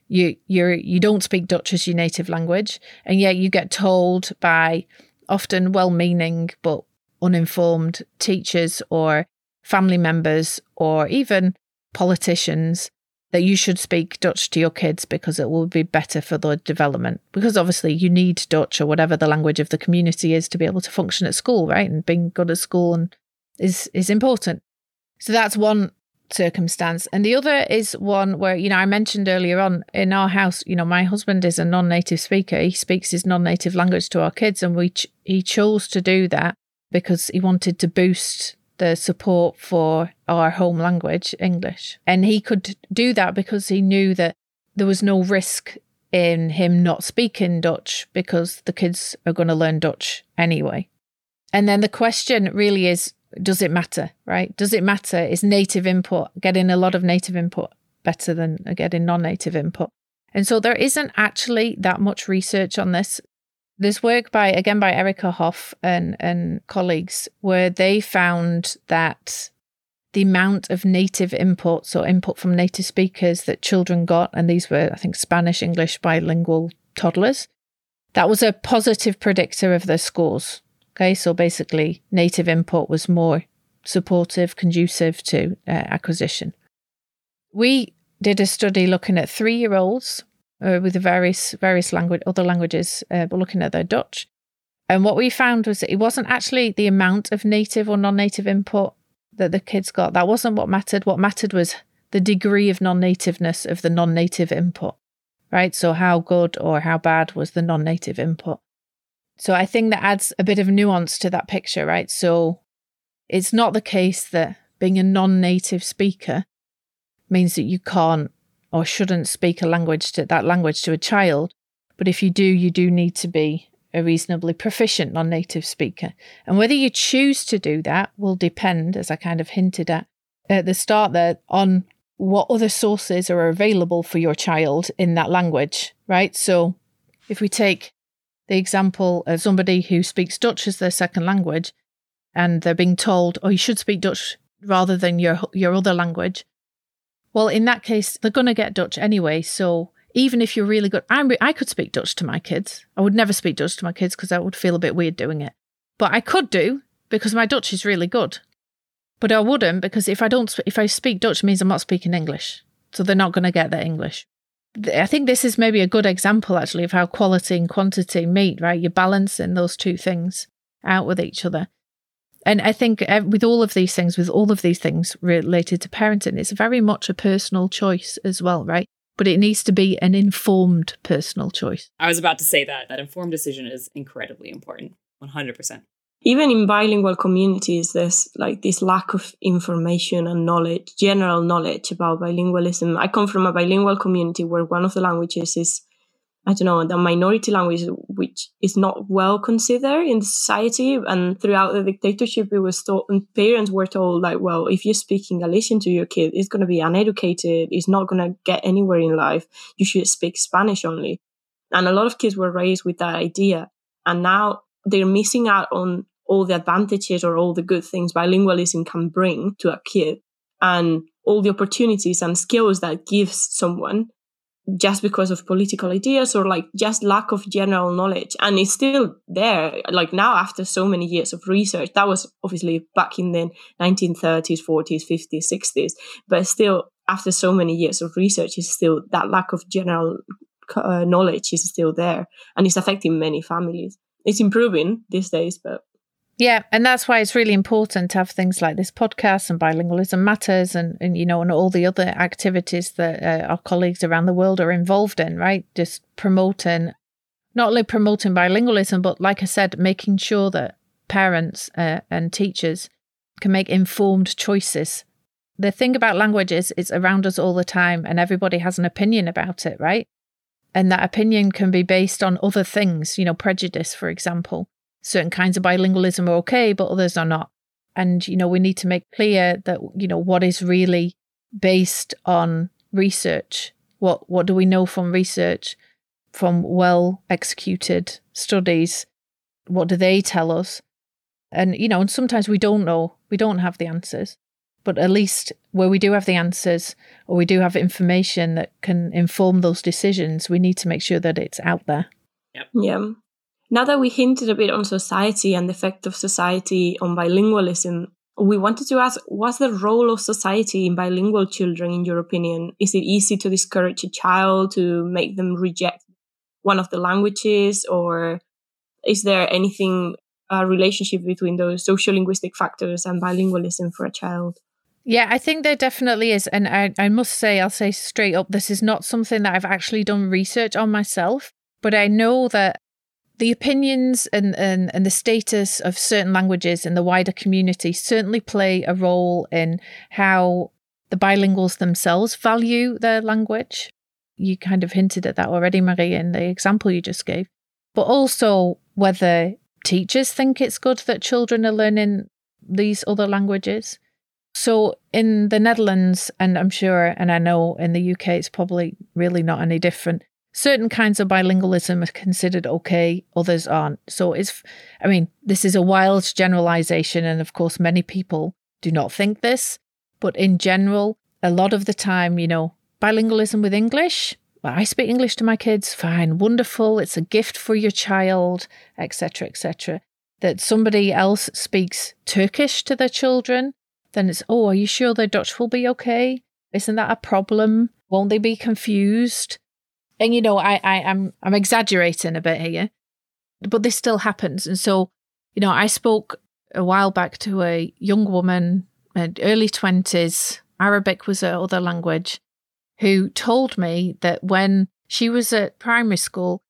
you you're you don't speak Dutch as your native language, and yet you get told by often well-meaning but uninformed teachers or family members or even politicians that you should speak Dutch to your kids because it will be better for their development. Because obviously, you need Dutch or whatever the language of the community is to be able to function at school, right? And being good at school and is is important. So that's one circumstance. And the other is one where, you know, I mentioned earlier on in our house, you know, my husband is a non native speaker. He speaks his non native language to our kids, and we ch- he chose to do that because he wanted to boost the support for our home language, English. And he could do that because he knew that there was no risk in him not speaking Dutch because the kids are going to learn Dutch anyway. And then the question really is does it matter, right? Does it matter? Is native input, getting a lot of native input, better than uh, getting non native input? And so there isn't actually that much research on this. There's work by again by Erika Hoff and and colleagues where they found that the amount of native inputs or input from native speakers that children got, and these were I think Spanish English bilingual toddlers, that was a positive predictor of their scores. Okay, so basically native input was more supportive, conducive to uh, acquisition. We did a study looking at three year olds uh, with the various various language other languages, uh, but looking at their Dutch. And what we found was that it wasn't actually the amount of native or non-native input that the kids got. That wasn't what mattered. What mattered was the degree of non-nativeness of the non-native input. Right? So how good or how bad was the non-native input? So I think that adds a bit of nuance to that picture, right? So it's not the case that being a non-native speaker means that you can't or shouldn't speak a language to that language to a child. But if you do, you do need to be a reasonably proficient non native speaker. And whether you choose to do that will depend, as I kind of hinted at at the start there, on what other sources are available for your child in that language, right? So if we take the example of somebody who speaks Dutch as their second language and they're being told, oh, you should speak Dutch rather than your your other language. Well, in that case, they're going to get Dutch anyway. So even if you're really good, I'm, I could speak Dutch to my kids. I would never speak Dutch to my kids because I would feel a bit weird doing it. But I could do because my Dutch is really good. But I wouldn't because if I don't, if I speak Dutch, means I'm not speaking English. So they're not going to get their English. I think this is maybe a good example actually of how quality and quantity meet, right? You're balancing those two things out with each other. And I think uh, with all of these things, with all of these things related to parenting, it's very much a personal choice as well, right? But it needs to be an informed personal choice. I was about to say that. That informed decision is incredibly important. 100% even in bilingual communities, there's like this lack of information and knowledge, general knowledge about bilingualism. I come from a bilingual community where one of the languages is, I don't know, the minority language, which is not well considered in society. And throughout the dictatorship, it was taught, and parents were told, like, well, if you speak English to your kid, it's going to be uneducated, it's not going to get anywhere in life. You should speak Spanish only. And a lot of kids were raised with that idea. And now they're missing out on all the advantages or all the good things bilingualism can bring to a kid and all the opportunities and skills that gives someone just because of political ideas or like just lack of general knowledge. And it's still there like now after so many years of research that was obviously back in the 1930s 40s 50s 60s but still after so many years of research is still that lack of general uh, knowledge is still there and it's affecting many families. It's improving these days but yeah, and that's why it's really important to have things like this podcast and bilingualism matters, and, and you know, and all the other activities that uh, our colleagues around the world are involved in. Right, just promoting, not only promoting bilingualism, but like I said, making sure that parents uh, and teachers can make informed choices. The thing about language is it's around us all the time, and everybody has an opinion about it, right? And that opinion can be based on other things, you know, prejudice, for example certain kinds of bilingualism are okay, but others are not. And, you know, we need to make clear that, you know, what is really based on research. What what do we know from research, from well executed studies? What do they tell us? And, you know, and sometimes we don't know, we don't have the answers. But at least where we do have the answers or we do have information that can inform those decisions, we need to make sure that it's out there. Yep. Yeah. Now that we hinted a bit on society and the effect of society on bilingualism, we wanted to ask what's the role of society in bilingual children, in your opinion? Is it easy to discourage a child, to make them reject one of the languages, or is there anything, a relationship between those social linguistic factors and bilingualism for a child? Yeah, I think there definitely is. And I, I must say, I'll say straight up, this is not something that I've actually done research on myself, but I know that the opinions and, and, and the status of certain languages in the wider community certainly play a role in how the bilinguals themselves value their language. You kind of hinted at that already, Marie, in the example you just gave. But also whether teachers think it's good that children are learning these other languages. So in the Netherlands, and I'm sure, and I know in the UK, it's probably really not any different certain kinds of bilingualism are considered okay, others aren't. So it's, I mean, this is a wild generalization, and of course, many people do not think this, but in general, a lot of the time, you know, bilingualism with English. Well, I speak English to my kids, fine, wonderful. It's a gift for your child, etc., etc. That somebody else speaks Turkish to their children, then it's, oh, are you sure their Dutch will be okay? Isn't that a problem? Won't they be confused? And you know, I, I I'm I'm exaggerating a bit here, but this still happens. And so, you know, I spoke a while back to a young woman, uh, early twenties. Arabic was her other language, who told me that when she was at primary school,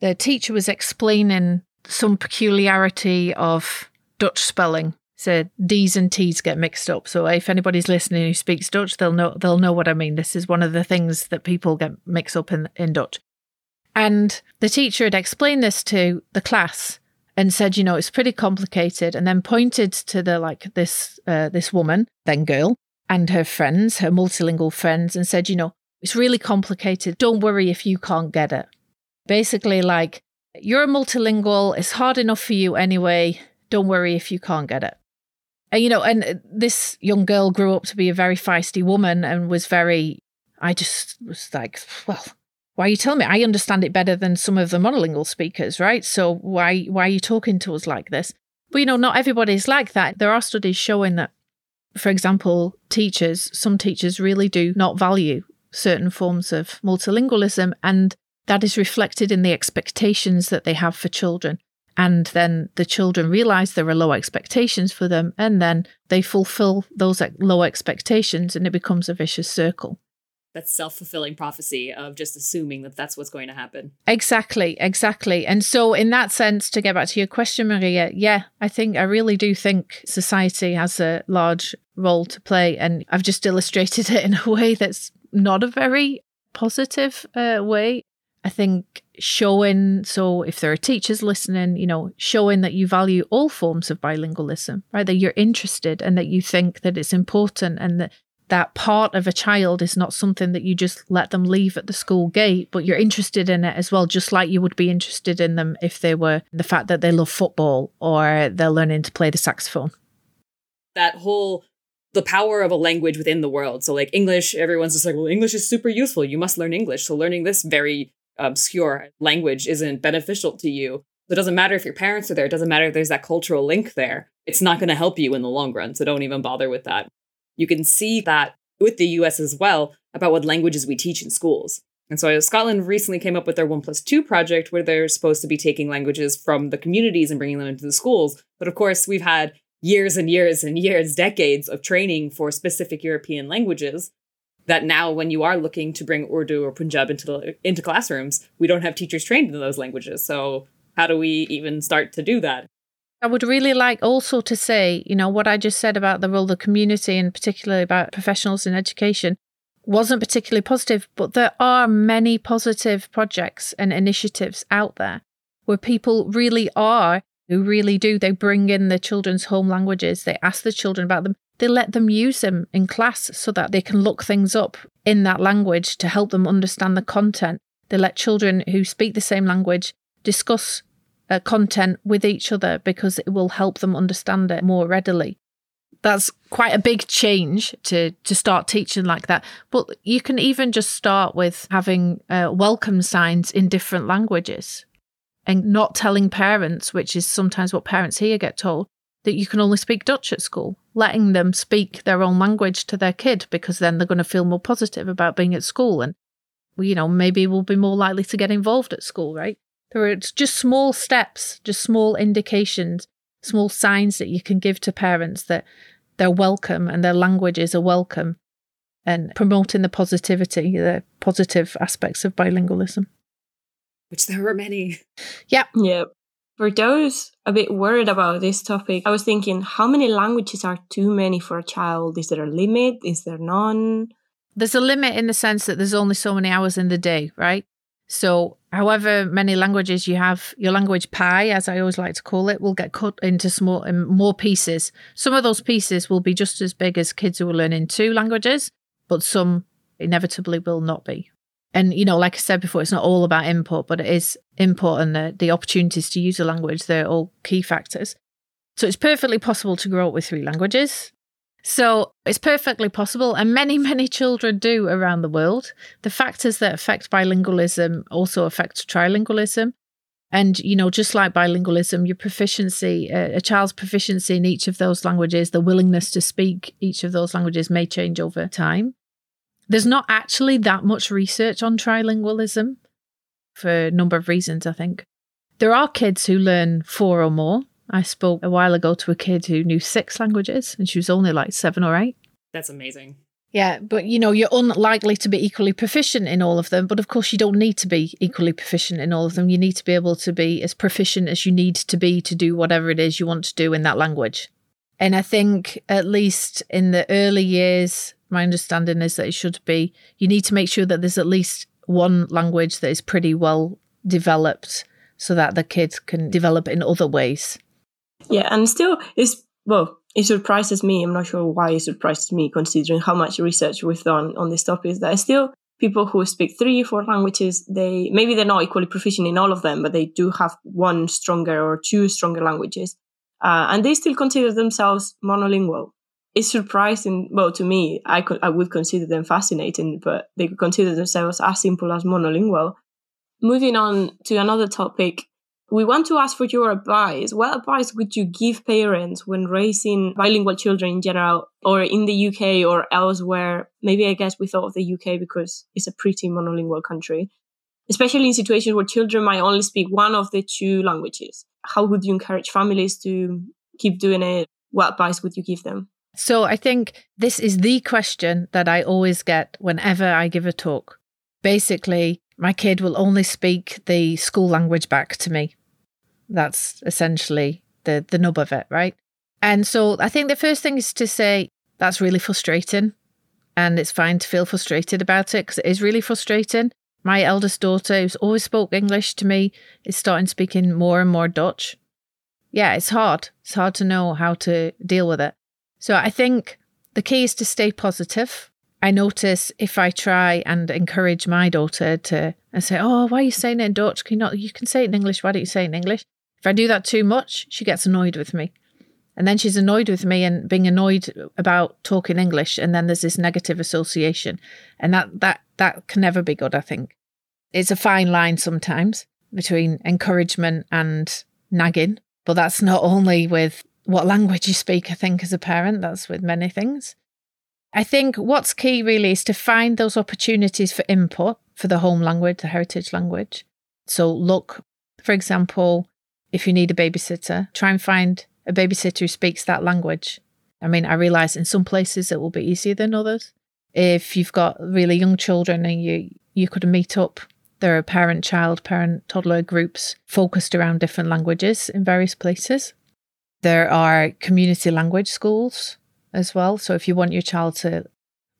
the teacher was explaining some peculiarity of Dutch spelling so D's and T's get mixed up. So if anybody's listening who speaks Dutch, they'll know they'll know what I mean. This is one of the things that people get mixed up in in Dutch. And the teacher had explained this to the class and said, you know, it's pretty complicated, and then pointed to the like this uh, this woman, then girl, and her friends, her multilingual friends, and said, you know, it's really complicated. Don't worry if you can't get it. Basically, like you're a multilingual. It's hard enough for you anyway. Don't worry if you can't get it. And, you know, and uh, this young girl grew up to be a very feisty woman and was very, I just was like, well, why are you telling me? I understand it better than some of the monolingual speakers, right? So why why are you talking to us like this? But you know, not everybody's like that. There are studies showing that, for example, teachers, some teachers really do not value certain forms of multilingualism, and that is reflected in the expectations that they have for children. And then the children realize there are low expectations for them, and then they fulfill those low expectations, and it becomes a vicious circle. That's self-fulfilling prophecy of just assuming that that's what's going to happen. Exactly exactly. And so in that sense to get back to your question maria yeah i think i really do think society has a large role to play and i've just illustrated [laughs] it in a way that's not a very positive uh, way i think showing so if there are teachers listening you know showing that you value all forms of bilingualism right that you're interested and that you think that it's important and that that part of a child is not something that you just let them leave at the school gate, but you're interested in it as well, just like you would be interested in them if they were the fact that they love football or they're learning to play the saxophone. That whole the power of a language within the world. So like English, everyone's just like, well, English is super useful. You must learn English. So learning this very obscure language isn't beneficial to you. So it doesn't matter if your parents are there. It doesn't matter if there's that cultural link there. It's not going to help you in the long run. So don't even bother with that you can see that with the US as well about what languages we teach in schools. And so Scotland recently came up with their One Plus Two project where they're supposed to be taking languages from the communities and bringing them into the schools. But of course, we've had years and years and years, decades of training for specific European languages that now when you are looking to bring Urdu or Punjab into the, into classrooms, we don't have teachers trained in those languages. So how do we even start to do that? I would really like also to say, you know, what I just said about the role of the community and particularly about professionals in education wasn't particularly positive, but there are many positive projects and initiatives out there where people really are, who really do, they bring in the children's home languages, they ask the children about them, they let them use them in class so that they can look things up in that language to help them understand the content. They let children who speak the same language discuss uh, content with each other because it will help them understand it more readily. That's quite a big change to to start teaching like that. But you can even just start with having uh, welcome signs in different languages and not telling parents, which is sometimes what parents here get told, that you can only speak Dutch at school, letting them speak their own language to their kid because then they're going to feel more positive about being at school and you know maybe we'll be more likely to get involved at school, right? There are just small steps, just small indications, small signs that you can give to parents that they're welcome and their languages are welcome and promoting the positivity, the positive aspects of bilingualism. Which there are many. Yep. Yep. For those a bit worried about this topic, I was thinking, how many languages are too many for a child? Is there a limit? Is there none? There's a limit in the sense that there's only so many hours in the day, right? So, however many languages you have, your language pie, as I always like to call it, will get cut into small and um, more pieces. Some of those pieces will be just as big as kids who are learning two languages, but some inevitably will not be. And you know, like I said before, it's not all about input, but it is input and the, the opportunities to use a language. They're all key factors. So it's perfectly possible to grow up with three languages. So it's perfectly possible, and many, [laughs] many children do around the world. The factors that affect bilingualism also affect trilingualism. And, you know, just like bilingualism, your proficiency, uh, a child's proficiency in each of those languages, the willingness to speak each of those languages may change over time. There's not actually that much research on trilingualism for a number of reasons, I think. There are kids who learn four or more, I spoke a while ago to a kid who knew six languages and she was only like seven or eight. That's amazing. Yeah, but you know, you're unlikely to be equally proficient in all of them. But of course, you don't need to be equally proficient in all of them. You need to be able to be as proficient as you need to be to do whatever it is you want to do in that language. And I think, at least in the early years, my understanding is that it should be you need to make sure that there's at least one language that is pretty well developed so that the kids can develop in other ways. Yeah, and still, it's well, it surprises me. I'm not sure why it surprises me, considering how much research we've done on this topic. Is that still people who speak three, four languages, they maybe they're not equally proficient in all of them, but they do have one stronger or two stronger languages. uh, and they still consider themselves monolingual. It's surprising. Well, to me, I could I would consider them fascinating, but they could consider themselves as simple as monolingual. Moving on to another topic, we want to ask for your advice. What advice would you give parents when raising bilingual children in general, or in the UK or elsewhere? Maybe I guess we thought of the UK because it's a pretty monolingual country, especially in situations where children might only speak one of the two languages. How would you encourage families to keep doing it? What advice would you give them? So I think this is the question that I always get whenever I give a talk. Basically, my kid will only speak the school language back to me. That's essentially the, the nub of it, right? And so I think the first thing is to say that's really frustrating. And it's fine to feel frustrated about it because it is really frustrating. My eldest daughter, who's always spoke English to me, is starting speaking more and more Dutch. Yeah, it's hard. It's hard to know how to deal with it. So I think the key is to stay positive I notice if I try and encourage my daughter to and say, "Oh, why are you saying it in Dutch? Can you not? You can say it in English. Why don't you say it in English?" If I do that too much, she gets annoyed with me, and then she's annoyed with me and being annoyed about talking English, and then there's this negative association, and that that that can never be good. I think it's a fine line sometimes between encouragement and nagging, but that's not only with what language you speak. I think as a parent, that's with many things. I think what's key really is to find those opportunities for input for the home language, the heritage language. So, look, for example, if you need a babysitter, try and find a babysitter who speaks that language. I mean, I realize in some places it will be easier than others. If you've got really young children and you you could meet up, there are parent child, parent toddler groups focused around different languages in various places. There are community language schools as well. So if you want your child to,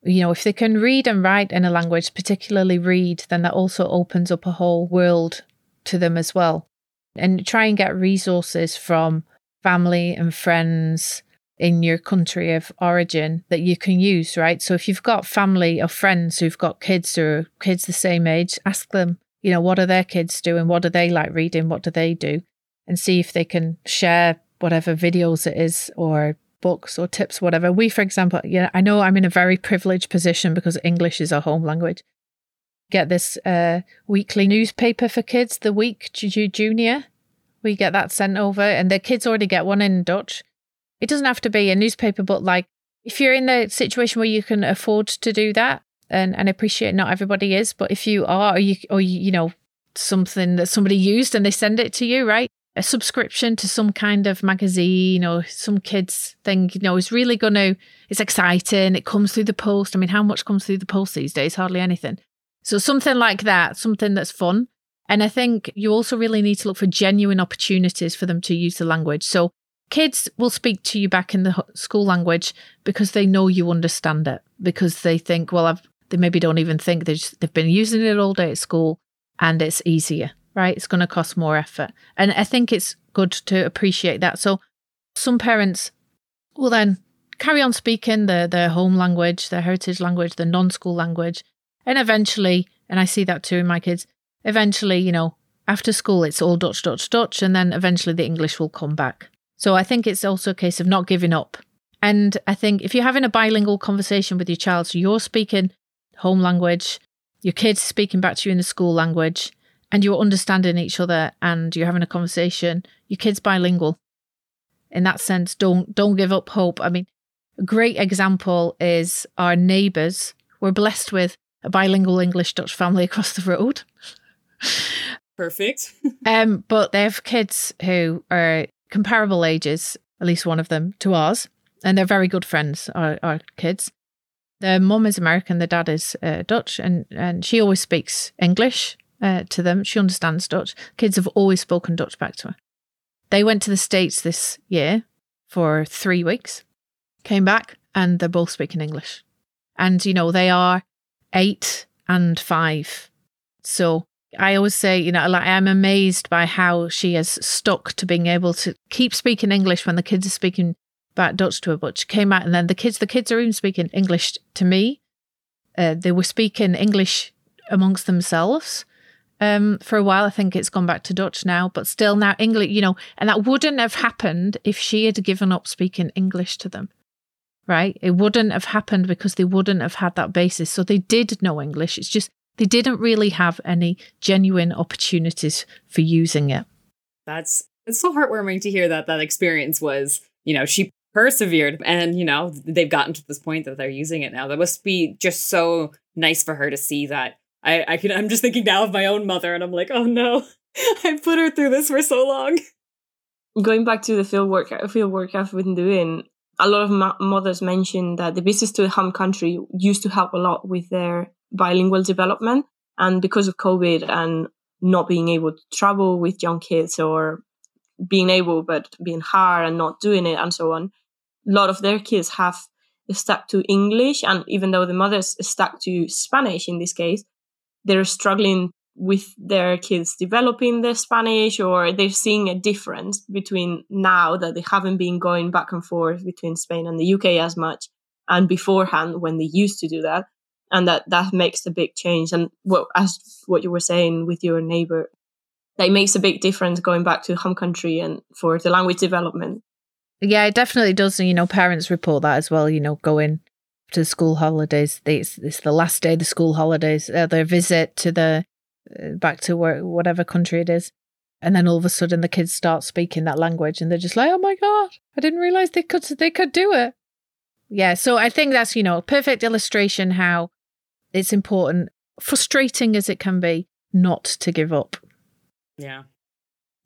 you know, if they can read and write in a language, particularly read, then that also opens up a whole world to them as well. And try and get resources from family and friends in your country of origin that you can use, right? So if you've got family or friends who've got kids or kids the same age, ask them, you know, what are their kids doing? What do they like reading? What do they do? And see if they can share whatever videos it is or books or tips, whatever. We, for example, yeah, I know I'm in a very privileged position because English is our home language. Get this uh, weekly newspaper for kids, the Week Junior. We get that sent over, and the kids already get one in Dutch. It doesn't have to be a newspaper, but like if you're in the situation where you can afford to do that, and and appreciate not everybody is, but if you are, or you or you, you know something that somebody used and they send it to you, right? A subscription to some kind of magazine or some kids thing, you know, is really going to, it's exciting. It comes through the post. I mean, how much comes through the post these days? Hardly anything. So something like that, something that's fun. And I think you also really need to look for genuine opportunities for them to use the language. So kids will speak to you back in the school language because they know you understand it, because they think, well, I've, they maybe don't even think they they've been using it all day at school and it's easier right? It's going to cost more effort. And I think it's good to appreciate that. So some parents will then carry on speaking their, their home language, their heritage language, the non school language. And eventually, and I see that too in my kids, eventually, you know, after school, it's all Dutch, Dutch, Dutch. And then eventually the English will come back. So I think it's also a case of not giving up. And I think if you're having a bilingual conversation with your child, so you're speaking home language, your kids speaking back to you in the school language, and you're understanding each other and you're having a conversation, your kid's bilingual. In that sense, don't don't give up hope. I mean, a great example is our neighbours. We're blessed with a bilingual English Dutch family [laughs] across the road. Perfect. [laughs] um, but they have kids who are comparable ages, at least one of them, to ours, and they're very good friends. Our, our kids. Their mum is American, the dad is uh, Dutch, and and she always speaks English uh, to them. She understands Dutch. Kids have always spoken Dutch back to her. They went to the States this year for three weeks, came back, and they're both speaking English. And, you know, they are eight and five. So I always say, you know, like I'm amazed by how she has stuck to being able to keep speaking English when the kids are speaking back Dutch to her. But she came out, and then the kids, the kids are even speaking English to me. Uh, they were speaking English amongst themselves um, for a while. I think it's gone back to Dutch now, but still now English, you know, and that wouldn't have happened if she had given up speaking English to them, right? It wouldn't have happened because they wouldn't have had that basis. So they did know English. It's just they didn't really have any genuine opportunities for using it. That's it's so heartwarming to hear that that experience was, you know, she persevered and, you know, they've gotten to this point that they're using it now. That must be just so nice for her to see that. I, I can I'm just thinking now of my own mother and I'm like, oh no, [laughs] I put her through this for so long. Going back to the field work, field work I've been doing, a lot of mo- mothers mentioned that the visits to the home country used to help a lot with their bilingual development. And because of COVID and not being able to travel with young kids or being able but being hard and not doing it and so on, a lot of their kids have stuck to English. And even though the mothers stuck to Spanish in this case, they're struggling with their kids developing their Spanish or they're seeing a difference between now that they haven't been going back and forth between Spain and the UK as much and beforehand when they used to do that and that that makes a big change. And what as what you were saying with your neighbor that makes a big difference going back to home country and for the language development. Yeah it definitely does you know parents report that as well you know going to school holidays it's, it's the last day of the school holidays uh, their visit to the uh, back to where, whatever country it is and then all of a sudden the kids start speaking that language and they're just like oh my god i didn't realize they could they could do it yeah so i think that's you know a perfect illustration how it's important, frustrating as it can be, not to give up. Yeah.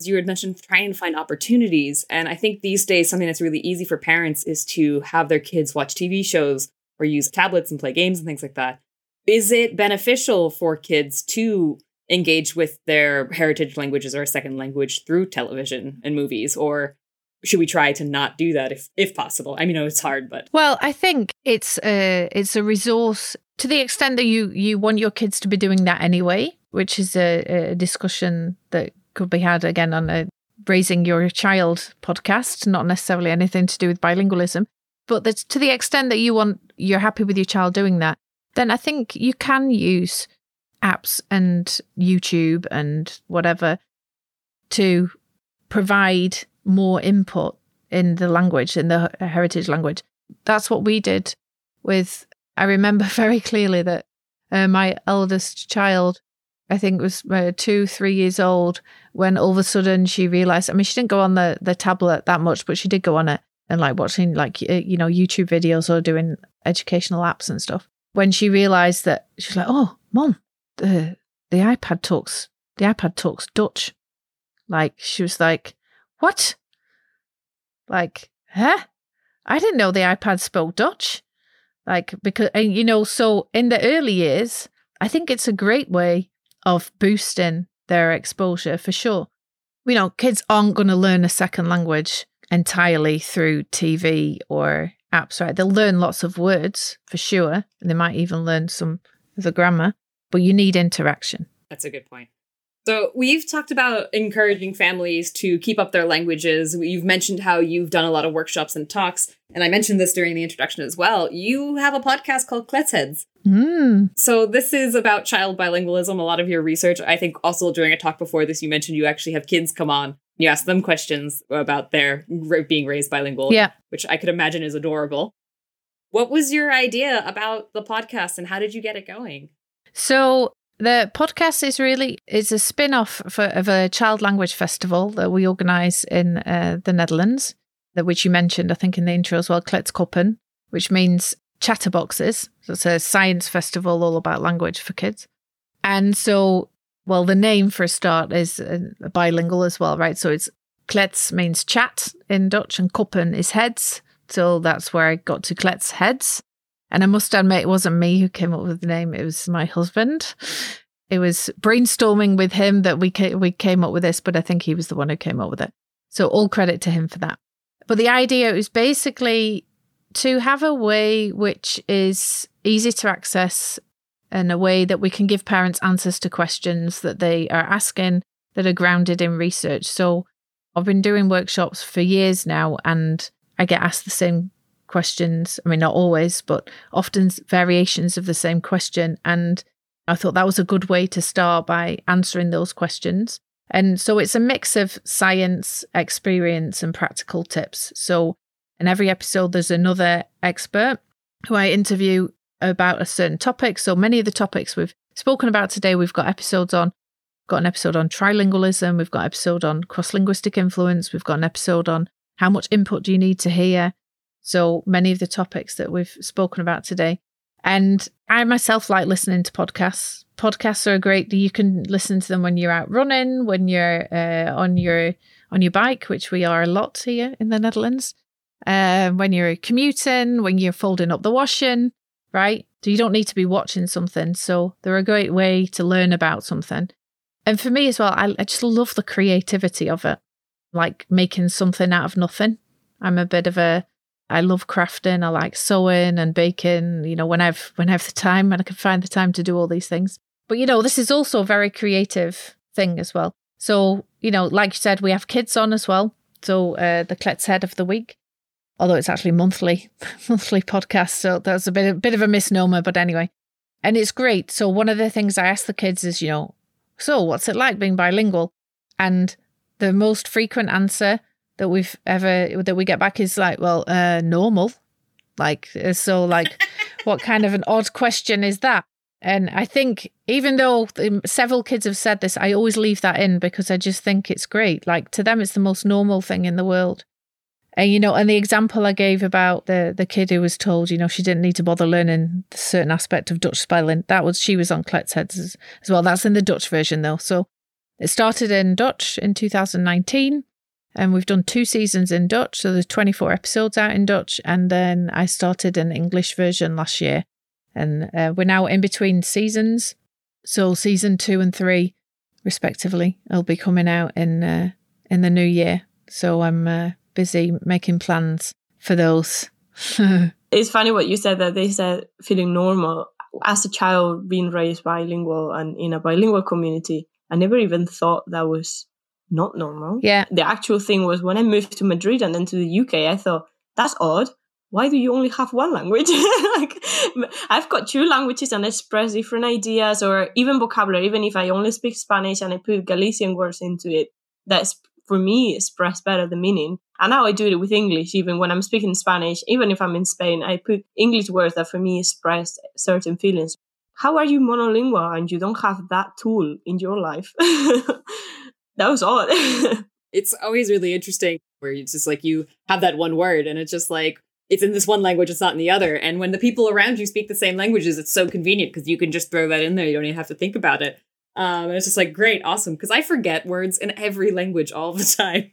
You had mentioned, try and find opportunities. And I think these days, something that's really easy for parents is to have their kids watch TV shows or use tablets and play games and things like that. Is it beneficial for kids to engage with their heritage languages or a second language through television and movies? Or should we try to not do that if if possible? I mean, it's hard, but well, I think it's a it's a resource to the extent that you you want your kids to be doing that anyway, which is a, a discussion that could be had again on a raising your child podcast, not necessarily anything to do with bilingualism, but to the extent that you want you're happy with your child doing that, then I think you can use apps and YouTube and whatever to provide more input in the language in the heritage language. That's what we did with I remember [laughs] very clearly that uh, my eldest child, I think was uh, two, three years old, when all of a sudden she realized. I mean, she didn't go on the the tablet that much, but she did go on it and like watching like you know YouTube videos or doing educational apps and stuff. When she realized that she's like, "Oh, mom, the the iPad talks the iPad talks Dutch." Like she was like, "What?" Like, huh? I didn't know the iPad spoke Dutch. Like, because, and you know, so in the early years, I think it's a great way of boosting their exposure for sure. You know, kids aren't going to learn a second language entirely through TV or apps, right? They'll learn lots of words for sure. And they might even learn some of the grammar, but you need interaction. That's a good point. So, we've talked about encouraging families to keep up their languages. You've mentioned how you've done a lot of workshops and talks. And I mentioned this during the introduction as well. You have a podcast called Kletsheads. Mm. So, this is about child bilingualism. A lot of your research, I think, also during a talk before this, you mentioned you actually have kids come on. You ask them questions about their being raised bilingual, yeah. which I could imagine is adorable. What was your idea about the podcast and how did you get it going? So the podcast is really is a spin-off for, of a child language festival that we organise in uh, the Netherlands, that which you mentioned, I think, in the intro as well, Kletskoppen, which means chatterboxes. So it's a science festival all about language for kids. And so, well, the name for a start is uh, bilingual as well, right? So it's Klets means chat in Dutch, and Koppen is heads. So that's where I got to Klets heads. And I must admit, it wasn't me who came up with the name; it was my husband. It was brainstorming with him that we ca- we came up with this, but I think he was the one who came up with it. So all credit to him for that. But the idea is basically to have a way which is easy to access and a way that we can give parents answers to questions that they are asking that are grounded in research. So I've been doing workshops for years now and I get asked the same questions. I mean, not always, but often variations of the same question. And I thought that was a good way to start by answering those questions. And so it's a mix of science, experience, and practical tips. So in every episode, there's another expert who I interview about a certain topic. So many of the topics we've spoken about today, we've got episodes on. We've got an episode on trilingualism, we've got an episode on cross linguistic influence, we've got an episode on how much input do you need to hear. So many of the topics that we've spoken about today. And I myself like listening to podcasts. Podcasts are great. You can listen to them when you're out running, when you're uh, on your on your bike, which we are a lot here in the Netherlands. Uh, when you're commuting, when you're folding up the washing, right? So you don't need to be watching something. So they're a great way to learn about something. And for me as well, I, I just love the creativity of it, like making something out of nothing. I'm a bit of a I love crafting. I like sewing and baking. You know, when I've when I have the time and I can find the time to do all these things. But you know, this is also a very creative thing as well. So you know, like you said, we have kids on as well. So uh, the Kletshead of the week, although it's actually monthly [laughs] monthly podcast. So that's a bit a bit of a misnomer, but anyway, and it's great. So one of the things I ask the kids is, you know, so what's it like being bilingual? And the most frequent answer that we've ever that we get back is like, well, uh, normal. Like uh, so, like, [laughs] what kind of an odd question is that? And I think even though several kids have said this, I always leave that in because I just think it's great. Like to them, it's the most normal thing in the world. And you know, and the example I gave about the the kid who was told, you know, she didn't need to bother learning a certain aspect of Dutch spelling. That was she was on Kletsheads as, as well. That's in the Dutch version though. So it started in Dutch in 2019 and we've done two seasons in Dutch. So there's 24 episodes out in Dutch. And then I started an English version last year. And uh, we're now in between seasons. So season two and three, respectively, will be coming out in uh, in the new year. So I'm uh, busy making plans for those. [laughs] it's funny what you said that they said feeling normal. As a child being raised bilingual and in a bilingual community, I never even thought that was not normal. Yeah. The actual thing was when I moved to Madrid and then to the UK, I thought, that's odd. Why do you only have one language? [laughs] like, I've got two languages and express different ideas or even vocabulary. Even if I only speak Spanish and I put Galician words into it, that's for me express better the meaning. And now I do it with English, even when I'm speaking Spanish, even if I'm in Spain, I put English words that for me express certain feelings. How are you monolingual and you don't have that tool in your life? [laughs] that was odd. [laughs] it's always really interesting where it's just like you have that one word and it's just like it's in this one language, it's not in the other. And when the people around you speak the same languages, it's so convenient because you can just throw that in there. You don't even have to think about it. Um, and it's just like great, awesome. Because I forget words in every [laughs] language all the time.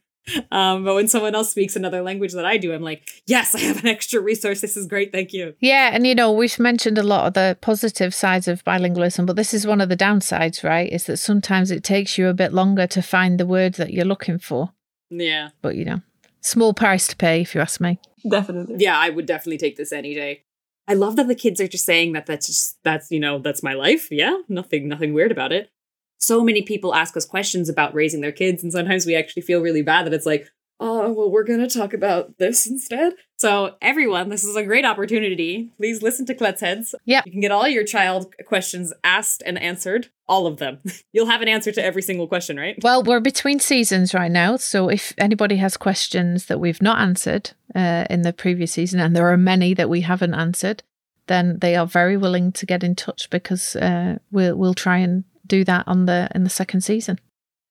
Um, but when someone else speaks another language that I do, I'm like, yes, I have an extra resource. This is great. Thank you. Yeah. And, you know, we've mentioned a lot of the positive sides of bilingualism, but this is one of the downsides, right? Is that sometimes it takes you a bit longer to find the word that you're looking for. Yeah. But, you know, small price to pay, if you ask me. Definitely. Yeah, I would definitely take this any day. I love that the kids are just saying that that's just, that's, you know, that's my life. Yeah. Nothing, nothing weird about it so many people ask us questions about raising their kids, and sometimes we actually feel really bad that it's like, oh, well, we're going to talk about this instead. So, everyone, this is a great opportunity. Please listen to Kletsheads. Yeah. You can get all your child questions asked and answered, all of them. [laughs] You'll have an answer to every single question, right? Well, we're between seasons right now. So, if anybody has questions that we've not answered uh, in the previous season, and there are many that we haven't answered, then they are very willing to get in touch because uh, we'll, we'll try and do that on the in the second season.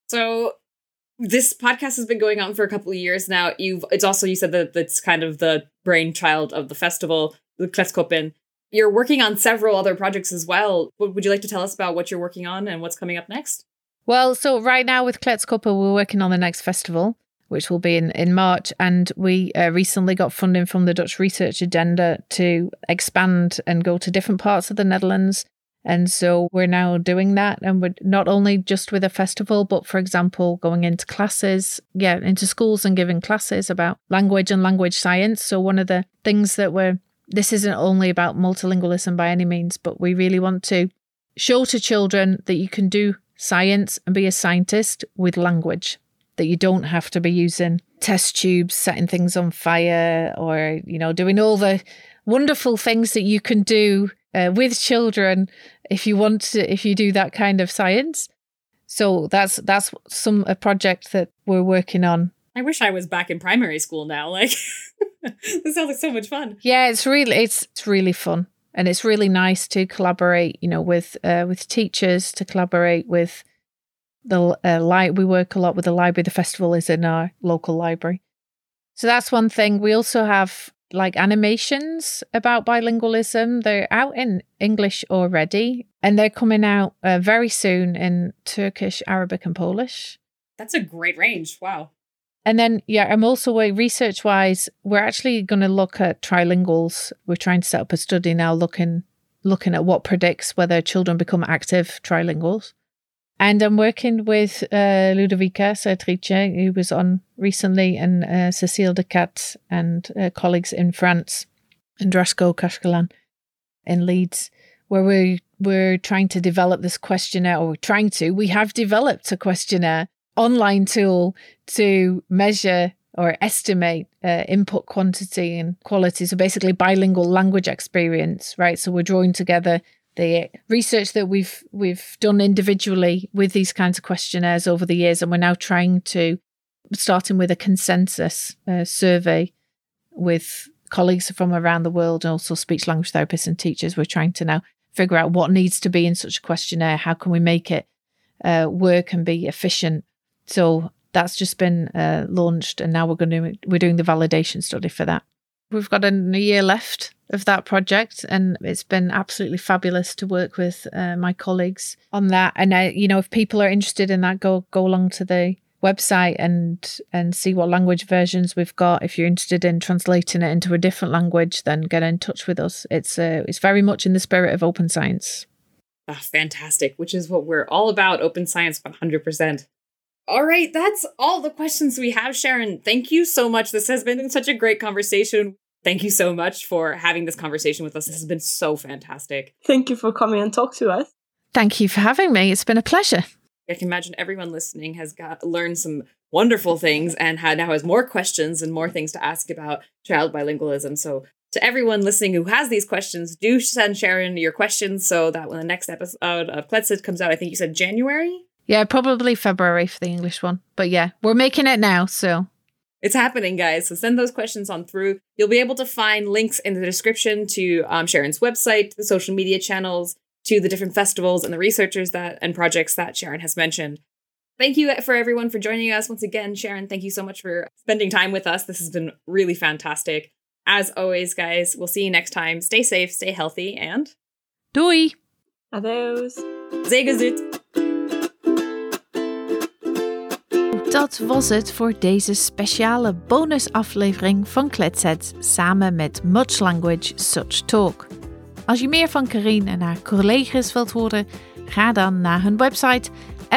So this podcast has been going on for a couple of years now. You've it's also you said that that's kind of the brainchild of the festival, the Kletskoppen. You're working on several other projects as well. Would you like to tell us about what you're working on and what's coming up next? Well, so right now with Kletskoppen, we're working on the next festival, which will be in, in March. And we uh, recently got funding from the Dutch Research Agenda to expand and go to different parts of the Netherlands and so we're now doing that. And we're not only just with a festival, but for example, going into classes, yeah, into schools and giving classes about language and language science. So one of the things that we're, this isn't only about multilingualism by any means, but we really want to show to children that you can do science and be a scientist with language that you don't have to be using test tubes, setting things on fire, or, you know, doing all the wonderful things that you can do uh, with children if you want to, if you do that kind of science. So that's that's some a project that we're working on. I wish I was back in primary school now. Like [laughs] this sounds like so much fun. Yeah, it's really it's it's really fun, and it's really nice to collaborate. You know, with uh, with teachers to collaborate with the uh, li- We work a lot with the library. The festival is in our local library, so that's one thing. We also have like animations about bilingualism. They're out in English already, and they're coming out uh, very soon in Turkish, Arabic, and Polish. That's a great range. Wow. And then, yeah, I'm also research wise, we're actually going to look at trilinguals. We're trying to set up a study now, looking looking at what predicts whether children become active trilinguals. And I'm working with uh, Ludovica Serratrice, who was on recently, and uh, Cécile De Cat and uh, colleagues in France, and Draško Kašćelan in Leeds, where we, we're trying to develop this questionnaire, or trying to, we have developed a questionnaire online tool to measure or estimate uh, input quantity and quality. So basically, bilingual language experience, right? So we're drawing together the research that we've we've done individually with these kinds of questionnaires over the years, and we're now trying to starting with a consensus uh, survey with colleagues from around the world and also speech language therapists and teachers. We're trying to now figure out what needs to be in such a questionnaire. How can we make it uh, work and be efficient? So that's just been uh, launched, and now we're going to we're doing the validation study for that. We've got a year left of that project, and it's been absolutely fabulous to work with uh, my colleagues on that. And you know, if people are interested in that, go go along to the website and and see what language versions we've got. If you're interested in translating it into a different language, then get in touch with us. It's uh, it's very much in the spirit of open science. Oh, fantastic, which is what we're all about. Open science, one hundred percent. All right, that's all the questions we have, Sharon. Thank you so much. This has been such a great conversation. Thank you so much for having this conversation with us. This has been so fantastic. Thank you for coming and talk to us. Thank you for having me. It's been a pleasure. I can imagine everyone listening has got learned some wonderful things and had, now has more questions and more things to ask about child bilingualism. So to everyone listening who has these questions, do send Sharon your questions so that when the next episode of Kletshead comes out, I think you said January. Yeah, probably February for the English one. But yeah, we're making it now, so it's happening, guys. So send those questions on through. You'll be able to find links in the description to um, Sharon's website, the social media channels, to the different festivals and the researchers that and projects that Sharon has mentioned. Thank you for everyone for joining us once again, Sharon. Thank you so much for spending time with us. This has been really fantastic. As always, guys, we'll see you next time. Stay safe, stay healthy, and doei. Adeus. Zegezut. Dat was het voor deze speciale bonusaflevering van Kletset samen met Much Language Such Talk. Als je meer van Karine en haar collega's wilt horen, ga dan naar hun website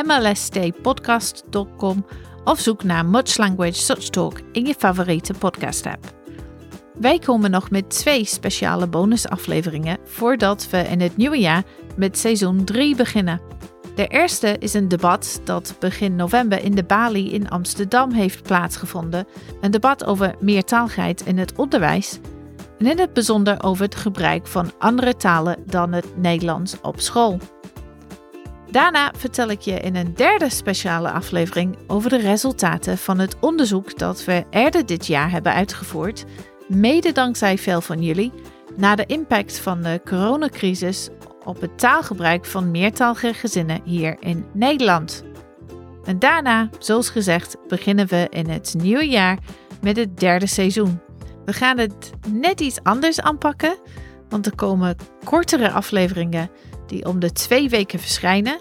mlstpodcast.com of zoek naar Much Language Such Talk in je favoriete podcast app. Wij komen nog met twee speciale bonusafleveringen voordat we in het nieuwe jaar met seizoen 3 beginnen. De eerste is een debat dat begin november in de Bali in Amsterdam heeft plaatsgevonden. Een debat over meertaligheid in het onderwijs en in het bijzonder over het gebruik van andere talen dan het Nederlands op school. Daarna vertel ik je in een derde speciale aflevering over de resultaten van het onderzoek dat we eerder dit jaar hebben uitgevoerd, mede dankzij veel van jullie, naar de impact van de coronacrisis op het taalgebruik van meertalige gezinnen hier in Nederland. En daarna, zoals gezegd, beginnen we in het nieuwe jaar met het derde seizoen. We gaan het net iets anders aanpakken, want er komen kortere afleveringen die om de twee weken verschijnen.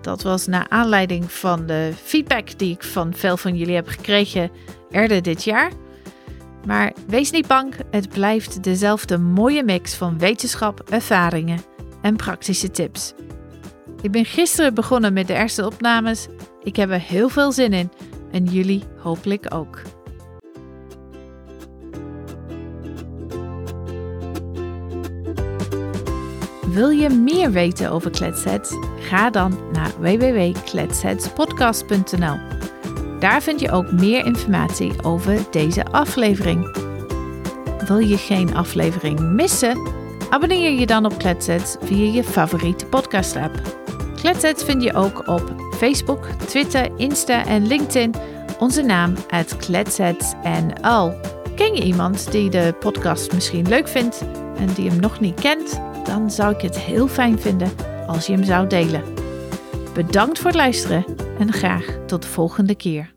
Dat was naar aanleiding van de feedback die ik van veel van jullie heb gekregen eerder dit jaar. Maar wees niet bang, het blijft dezelfde mooie mix van wetenschap, ervaringen en praktische tips. Ik ben gisteren begonnen met de eerste opnames. Ik heb er heel veel zin in en jullie hopelijk ook. Wil je meer weten over Kletsets? Ga dan naar www.kletsetspodcast.nl. Daar vind je ook meer informatie over deze aflevering. Wil je geen aflevering missen? Abonneer je dan op Kletsets via je favoriete podcast-app. Kletsets vind je ook op Facebook, Twitter, Insta en LinkedIn. Onze naam KletsetsNL. Ken je iemand die de podcast misschien leuk vindt en die hem nog niet kent? Dan zou ik het heel fijn vinden als je hem zou delen. Bedankt voor het luisteren en graag tot de volgende keer.